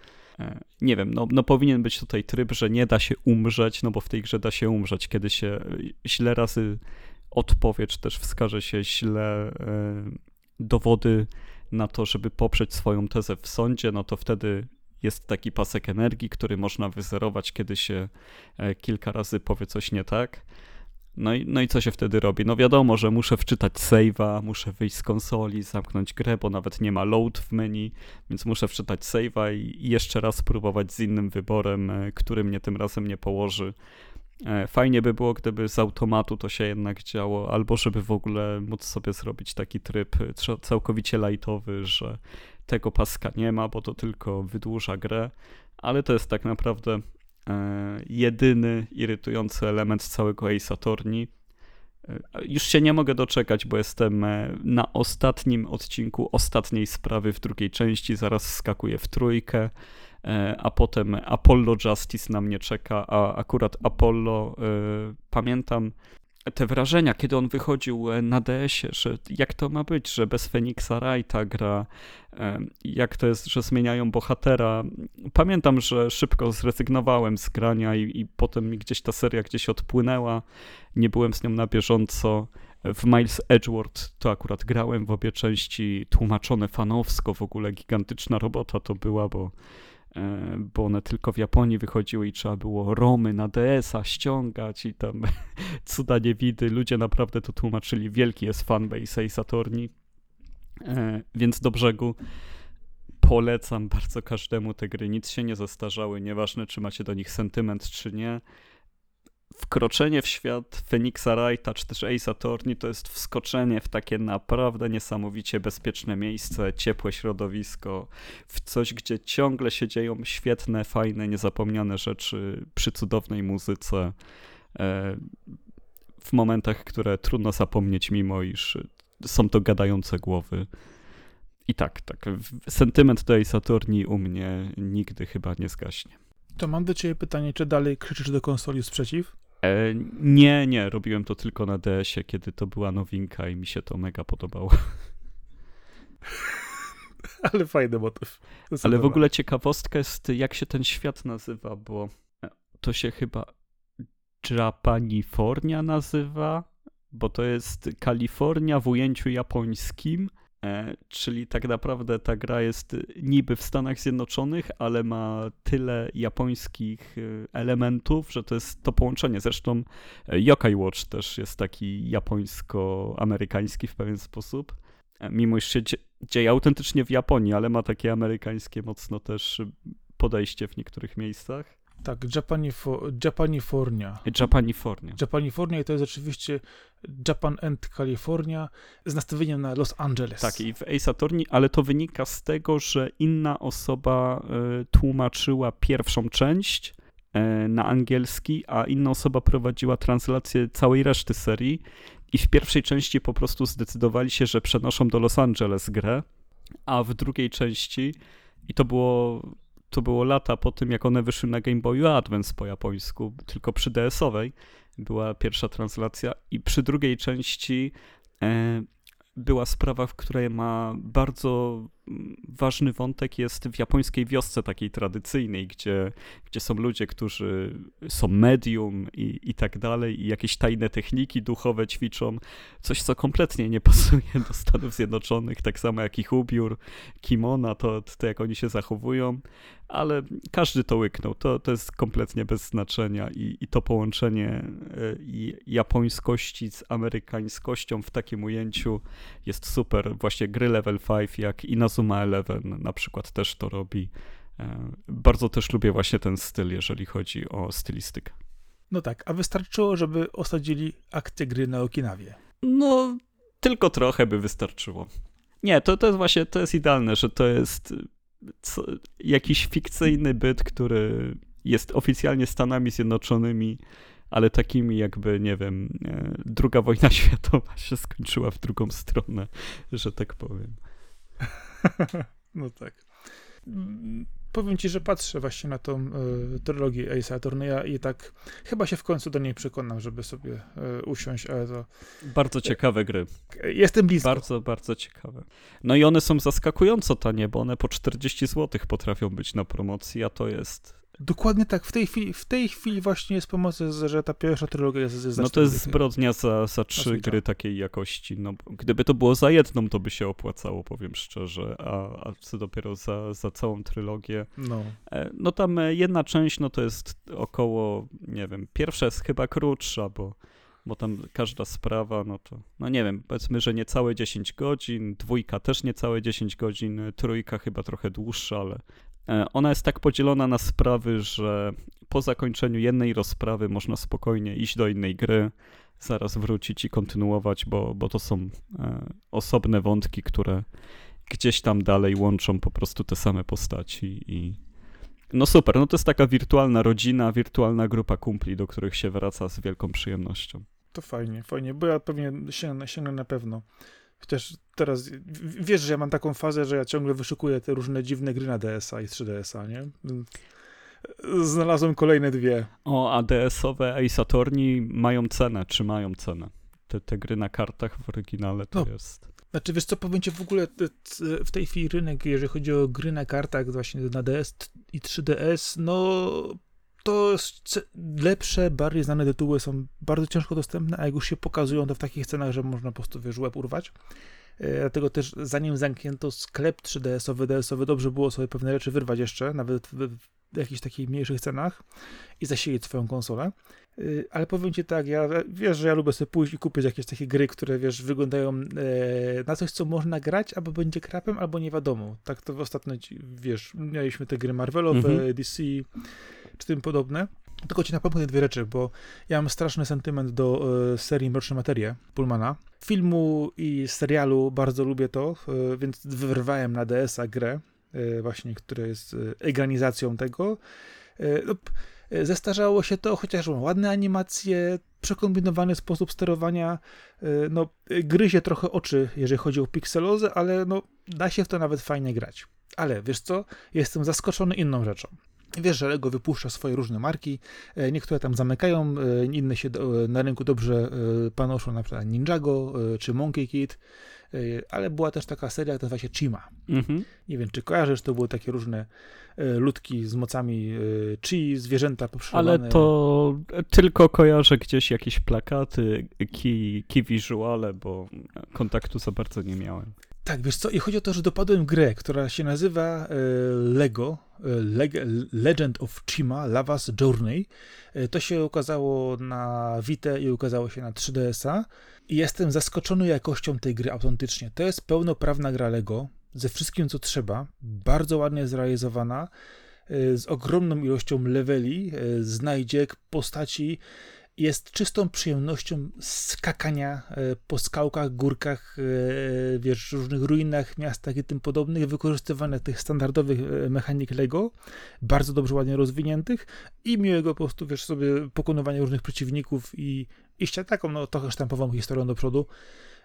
nie wiem, no, no powinien być tutaj tryb, że nie da się umrzeć, no bo w tej grze da się umrzeć, kiedy się e, źle razy odpowie, czy też wskaże się źle e, dowody na to, żeby poprzeć swoją tezę w sądzie, no to wtedy jest taki pasek energii, który można wyzerować, kiedy się kilka razy powie coś nie tak. No i, no i co się wtedy robi? No wiadomo, że muszę wczytać save'a, muszę wyjść z konsoli, zamknąć grę, bo nawet nie ma load w menu, więc muszę wczytać save'a i jeszcze raz spróbować z innym wyborem, e, który mnie tym razem nie położy. E, fajnie by było, gdyby z automatu to się jednak działo, albo żeby w ogóle móc sobie zrobić taki tryb e, całkowicie lightowy, że tego paska nie ma, bo to tylko wydłuża grę, ale to jest tak naprawdę jedyny irytujący element całego Ace Attorney. E, już się nie mogę doczekać, bo jestem e, na ostatnim odcinku ostatniej sprawy w drugiej części, zaraz skakuję w trójkę, a potem Apollo Justice na mnie czeka, a akurat Apollo, pamiętam, te wrażenia, kiedy on wychodził e, na DS-ie, że jak to ma być, że bez Feniksa Wrighta gra, e, jak to jest, że zmieniają bohatera. Pamiętam, że szybko zrezygnowałem z grania i, i potem mi gdzieś ta seria gdzieś odpłynęła, nie byłem z nią na bieżąco. W Miles Edgeworth to akurat grałem w obie części, tłumaczone fanowsko, w ogóle gigantyczna robota to była, bo bo one tylko w Japonii wychodziły i trzeba było romy na DS-a ściągać i tam cuda niewidy. Ludzie naprawdę to tłumaczyli. Wielki jest fanbase Ace Attorney. E, więc do brzegu polecam bardzo każdemu te gry. Nic się nie zastarzały, nieważne czy macie do nich sentyment czy nie wkroczenie w świat Phoenixa Wrighta czy też Ace Attorney to jest wskoczenie w takie naprawdę niesamowicie bezpieczne miejsce, ciepłe środowisko, w coś, gdzie ciągle się dzieją świetne, fajne, niezapomniane rzeczy przy cudownej muzyce. E, w momentach, które trudno zapomnieć, mimo iż są to gadające głowy. I tak, tak. Sentyment do Ace Attorney u mnie nigdy chyba nie zgaśnie. To mam do ciebie pytanie, czy dalej krzyczysz do konsoli sprzeciw? E, nie, nie, robiłem to tylko na DS-ie, kiedy to była nowinka i mi się to mega podobało. Ale fajny motyw. Ale w ogóle ciekawostka jest, jak się ten świat nazywa, bo to się chyba Japanifornia nazywa, bo to jest Kalifornia w ujęciu japońskim E, czyli tak naprawdę ta gra jest niby w Stanach Zjednoczonych, ale ma tyle japońskich e, elementów, że to jest to połączenie. Zresztą e, Yokai Watch też jest taki japońsko-amerykański w pewien sposób. Mimo iż się dzieje autentycznie w Japonii, ale ma takie amerykańskie mocno też podejście w niektórych miejscach. Tak, Japanifo, Japanifornia. Japanifornia. Japanifornia i to jest oczywiście Japan and California z nastawieniem na Los Angeles. Tak, i w Ace Attorney, ale to wynika z tego, że inna osoba y, tłumaczyła pierwszą część y, na angielski, a inna osoba prowadziła translację całej reszty serii i w pierwszej części po prostu zdecydowali się, że przenoszą do Los Angeles grę, a w drugiej części i to było to było lata po tym, jak one wyszły na Game Boy Advance po japońsku, tylko przy DS-owej była pierwsza translacja i przy drugiej części e, była sprawa, w której ma bardzo ważny wątek jest w japońskiej wiosce takiej tradycyjnej, gdzie, gdzie są ludzie, którzy są medium i, i tak dalej, i jakieś tajne techniki duchowe ćwiczą. Coś, co kompletnie nie pasuje do Stanów Zjednoczonych, tak samo jak ich ubiór, kimona, to, to jak oni się zachowują, ale każdy to łyknął. To, to jest kompletnie bez znaczenia i, i to połączenie e, japońskości z amerykańskością w takim ujęciu jest super. Właśnie gry level 5, jak i na Inazuma Eleven na przykład też to robi. E, bardzo też lubię właśnie ten styl, jeżeli chodzi o stylistykę. No tak, a wystarczyło, żeby osadzili akcję gry na Okinawie. No, tylko trochę by wystarczyło. Nie, to, to jest właśnie, to jest idealne, że to jest co, jakiś fikcyjny byt, który jest oficjalnie Stanami Zjednoczonymi, ale takimi jakby, nie wiem, e, druga wojna światowa się skończyła w drugą stronę, że tak powiem. no tak. Powiem ci, że patrzę właśnie na tą y, trylogię Ace'a Attorneya i tak chyba się w końcu do niej przekonam, żeby sobie y, usiąść, ale to... Bardzo ciekawe gry. Jestem blisko. Bardzo, bardzo ciekawe. No i one są zaskakująco tanie, bo one po 40 zł potrafią być na promocji, a to jest Dokładnie tak. W tej chwili, w tej chwili właśnie jest pomoc, że ta pierwsza trylogia jest za No to jest zbrodnia za, za trzy gry takiej jakości. No, gdyby to było za jedną, to by się opłacało, powiem szczerze, a, a co dopiero za, za całą trylogię. No. E, no tam e, jedna część, no to jest około, nie wiem, pierwsza jest chyba krótsza, bo bo tam każda sprawa, no to, no nie wiem, powiedzmy, że niecałe 10 godzin, dwójka też niecałe 10 godzin, trójka chyba trochę dłuższa, ale E, ona jest tak podzielona na sprawy, że po zakończeniu jednej rozprawy można spokojnie iść do innej gry, zaraz wrócić i kontynuować, bo, bo to są e, osobne wątki, które gdzieś tam dalej łączą po prostu te same postaci i no super, no to jest taka wirtualna rodzina, wirtualna grupa kumpli, do których się wraca z wielką przyjemnością. To fajnie, fajnie, bo ja pewnie sięgnę na pewno. Chociaż teraz wiesz, że ja mam taką fazę, że ja ciągle wyszukuję te różne dziwne gry na DSa i 3DS-a, nie? Znalazłem kolejne dwie. O, a DS-owe Ace Attorney mają cenę, czy mają cenę? Te, te gry na kartach w oryginale to no. jest. Znaczy, wiesz co, powiem ci w ogóle w tej chwili rynek, jeżeli chodzi o gry na kartach właśnie na DS i 3DS, no to lepsze, bardziej znane tytuły są bardzo ciężko dostępne, a jak już się pokazują, to w takich cenach, że można po prostu, wiesz, łeb urwać. E, dlatego też zanim zamknięto sklep 3DS-owy, DS-owy, dobrze było sobie pewne rzeczy wyrwać jeszcze, nawet w, w jakichś takich mniejszych cenach i zasilić swoją konsolę. E, ale powiem ci tak, ja wiesz, że ja lubię sobie pójść i kupić jakieś takie gry, które wiesz, wyglądają e, na coś, co można grać, albo będzie krapem, albo nie wiadomo. Tak to ostatnio, wiesz, mieliśmy te gry Marvelowe, mhm. DC, czy tym podobne. Tylko ci napomnę dwie rzeczy, bo ja mam straszny sentyment do e, serii Mroczne Materie Pullmana. Filmu i serialu bardzo lubię to, e, więc wyrwałem na DS-a grę, e, właśnie, która jest egranizacją tego. Zestarzało się to, chociaż ładne animacje, przekombinowany sposób sterowania, no, gryzie trochę oczy, jeżeli chodzi o pikselozę, ale no, da się w to nawet fajnie grać. Ale wiesz co, jestem zaskoczony inną rzeczą. Wiesz, że Lego wypuszcza swoje różne marki, e, niektóre tam zamykają, e, inne się na rynku dobrze e, panoszą, na przykład Ninjago czy Monkey Kid, ale była też taka seria, która nazywa się Chima. Mhm. Nie wiem, czy kojarzysz, to były takie różne ludki z mocami chi, zwierzęta poprzerowane. Ale to tylko kojarzę gdzieś jakieś plakaty, key, key visuale, bo kontaktu za bardzo nie miałem. Tak, wiesz co, i chodzi o to, że dopadłem grę, która się nazywa e, Lego, e, Leg Legend of Chima, Lava's Journey. E, to się ukazało na Vita i ukazało się na 3DS-a. I jestem zaskoczony jakością tej gry autentycznie. To jest pełnoprawna gra Lego, ze wszystkim co trzeba, bardzo ładnie zrealizowana, z ogromną ilością leveli, znajdziek, postaci, jest czystą przyjemnością skakania e, po skałkach, górkach, e, wiesz, różnych ruinach, miastach i tym podobnych, wykorzystywane tych standardowych e, mechanik Lego, bardzo dobrze, ładnie rozwiniętych i miłego po prostu, wiesz, sobie pokonywania różnych przeciwników i iścia taką, no, trochę sztampową historią do przodu.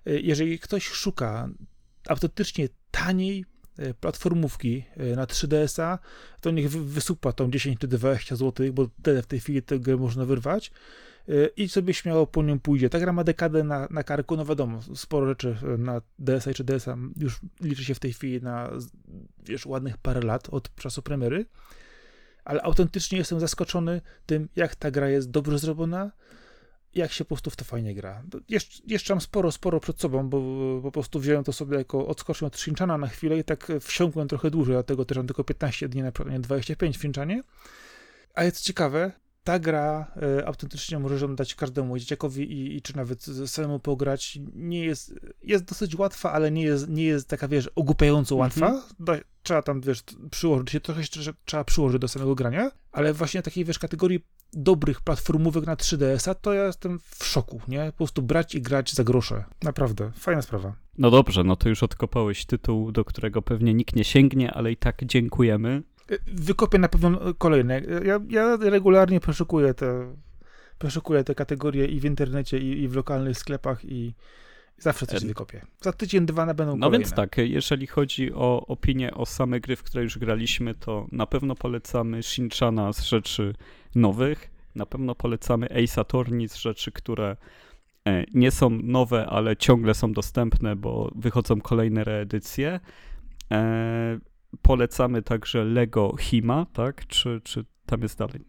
Jeżeli ktoś szuka autentycznie taniej, platformówki na 3DS-a, to niech wysupa tą 10 czy 20 zł, bo tyle w tej chwili tego można wyrwać i sobie śmiało po nią pójdzie. Ta gra ma dekadę na, na karku, no wiadomo, sporo rzeczy na DSA czy DSA już liczy się w tej chwili na, wiesz, ładnych parę lat od czasu premiery, ale autentycznie jestem zaskoczony tym, jak ta gra jest dobrze zrobiona, jak się po prostu w to fajnie gra. Jesz, jeszcze mam sporo, sporo przed sobą, bo po prostu wziąłem to sobie jako odskocznię od Shinchana na chwilę i tak wsiąkłem trochę dłużej, dlatego też mam tylko 15 dni, na przykład nie 25 w Shinchanie. Ale co ciekawe, ta gra e, autentycznie możesz ją dać każdemu dzieciakowi i, i czy nawet samemu pograć. Nie jest, jest dosyć łatwa, ale nie jest, nie jest taka, wiesz, ogłupiająco łatwa. Da, trzeba tam, wiesz, przyłożyć się, trochę trze- trzeba przyłożyć do samego grania, ale właśnie takiej, wiesz, kategorii dobrych platformówek na 3DS-a, to ja jestem w szoku, nie? Po prostu brać i grać za grosze. Naprawdę, fajna sprawa. No dobrze, no to już odkopałeś tytuł, do którego pewnie nikt nie sięgnie, ale i tak dziękujemy. Wykopię na pewno kolejne. Ja, ja regularnie przeszukuję te, przeszukuję te kategorie i w internecie, i, i w lokalnych sklepach i zawsze coś wykopię. Za tydzień, dwa na będą No kolejne. więc tak, jeżeli chodzi o opinię o same gry, w które już graliśmy, to na pewno polecamy Shinchana z rzeczy nowych, na pewno polecamy Ace Attorney z rzeczy, które e, nie są nowe, ale ciągle są dostępne, bo wychodzą kolejne reedycje. E, polecamy także Lego Hima, tak? Czy, czy tam jest dalej?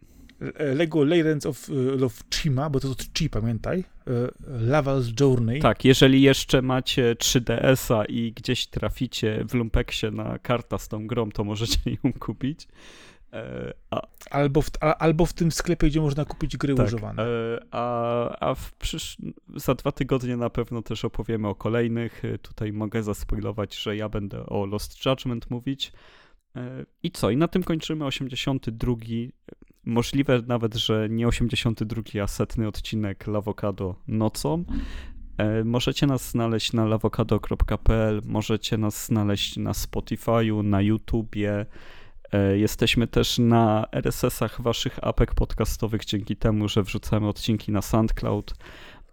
E, Lego Legends of, y, of Chima, bo to jest Chi, pamiętaj. E, Laval's Journey. Tak, jeżeli jeszcze macie 3DS-a i gdzieś traficie w Lumpeksie na karta z tą grą, to możecie ją kupić. E, a, Albo, w, a, albo w tym sklepie, gdzie można kupić gry tak, używane. e, a, a w przysz... za dwa tygodnie na pewno też opowiemy o kolejnych. E, Tutaj mogę zaspoilować, że ja będę o Lost Judgment mówić. I co? I na tym kończymy 82. Możliwe nawet, że nie 82, a setny odcinek Lawokado nocą. Możecie nas znaleźć na lawokado.pl, możecie nas znaleźć na Spotify'u, na YouTubie. E, Jesteśmy też na RSS-ach waszych apek podcastowych dzięki temu, że wrzucamy odcinki na SoundCloud.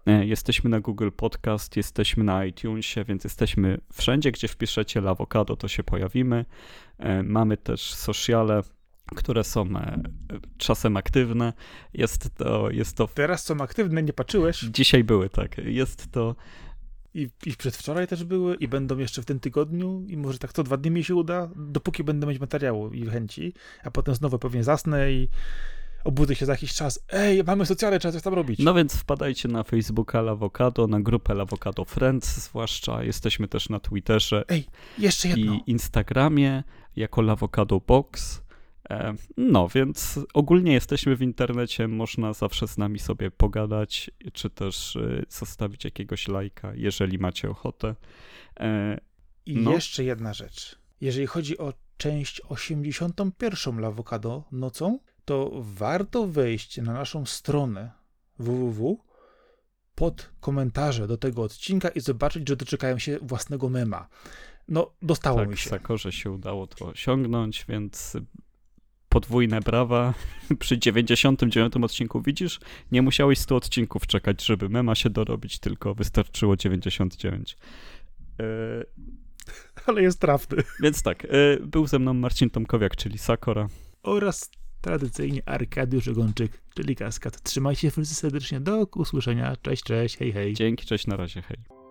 E, Jesteśmy na Google Podcast, jesteśmy na iTunesie, więc jesteśmy wszędzie, gdzie wpiszecie Lawokado, to się pojawimy. E, Mamy też sociale, które są czasem aktywne. Jest to, jest to Teraz są aktywne, nie patrzyłeś. Dzisiaj były, tak. Jest to. I, I przedwczoraj też były, i będą jeszcze w tym tygodniu, i może tak co dwa dni mi się uda, dopóki będę mieć materiału i chęci, a potem znowu pewnie zasnę i obudzę się za jakiś czas. Ej, mamy socjale, trzeba coś tam robić. No więc wpadajcie na Facebooka Lawokado, na grupę Lawokado Friends, zwłaszcza. Jesteśmy też na Twitterze Jeszcze jedno. i Instagramie jako Lawokado Box. No, więc ogólnie jesteśmy w internecie, można zawsze z nami sobie pogadać, czy też y, zostawić jakiegoś lajka, jeżeli macie ochotę. E, I no. jeszcze jedna rzecz. Jeżeli chodzi o część 81 Lawokado nocą, to warto wejść na naszą stronę www pod komentarze do tego odcinka i zobaczyć, że doczekają się własnego mema. No, dostało tak, mi się. Sakorze się udało to osiągnąć, więc podwójne brawa. Przy 99 odcinku widzisz, nie musiałeś 100 odcinków czekać, żeby mema się dorobić, tylko wystarczyło 99. E, Ale jest trafny. więc tak, e, był ze mną Marcin Tomkowiak, czyli Sakora. Oraz tradycyjnie Arkadiusz Ogonczyk, czyli Kaskad. Trzymajcie się wszyscy serdecznie. Do usłyszenia. Cześć, cześć. Hej, hej. Dzięki, cześć, na razie, hej.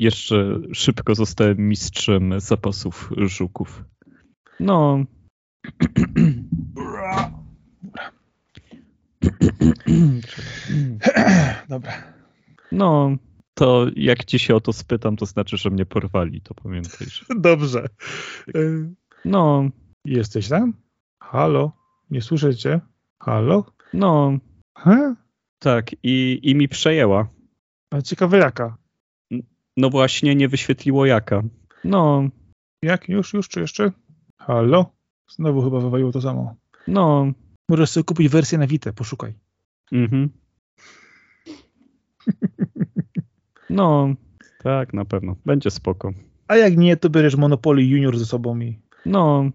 Jeszcze szybko zostałem mistrzem zapasów żuków. No. Dobra. No, to jak ci się o to spytam, to znaczy, że mnie porwali, to pamiętaj. Że... Dobrze. No, Jesteś tam? Halo? Nie słyszę cię? Halo? no, He? tak, i, i mi przejęła. A ciekawe jaka? No właśnie, nie wyświetliło jaka. No, Jak? Już, już, czy jeszcze? Halo? Znowu chyba wywaliło to samo. no, Możesz sobie kupić wersję na Vita, poszukaj. mhm. No, tak, na pewno. Będzie spoko. A jak nie, to bierzesz Monopoly Junior ze sobą i No,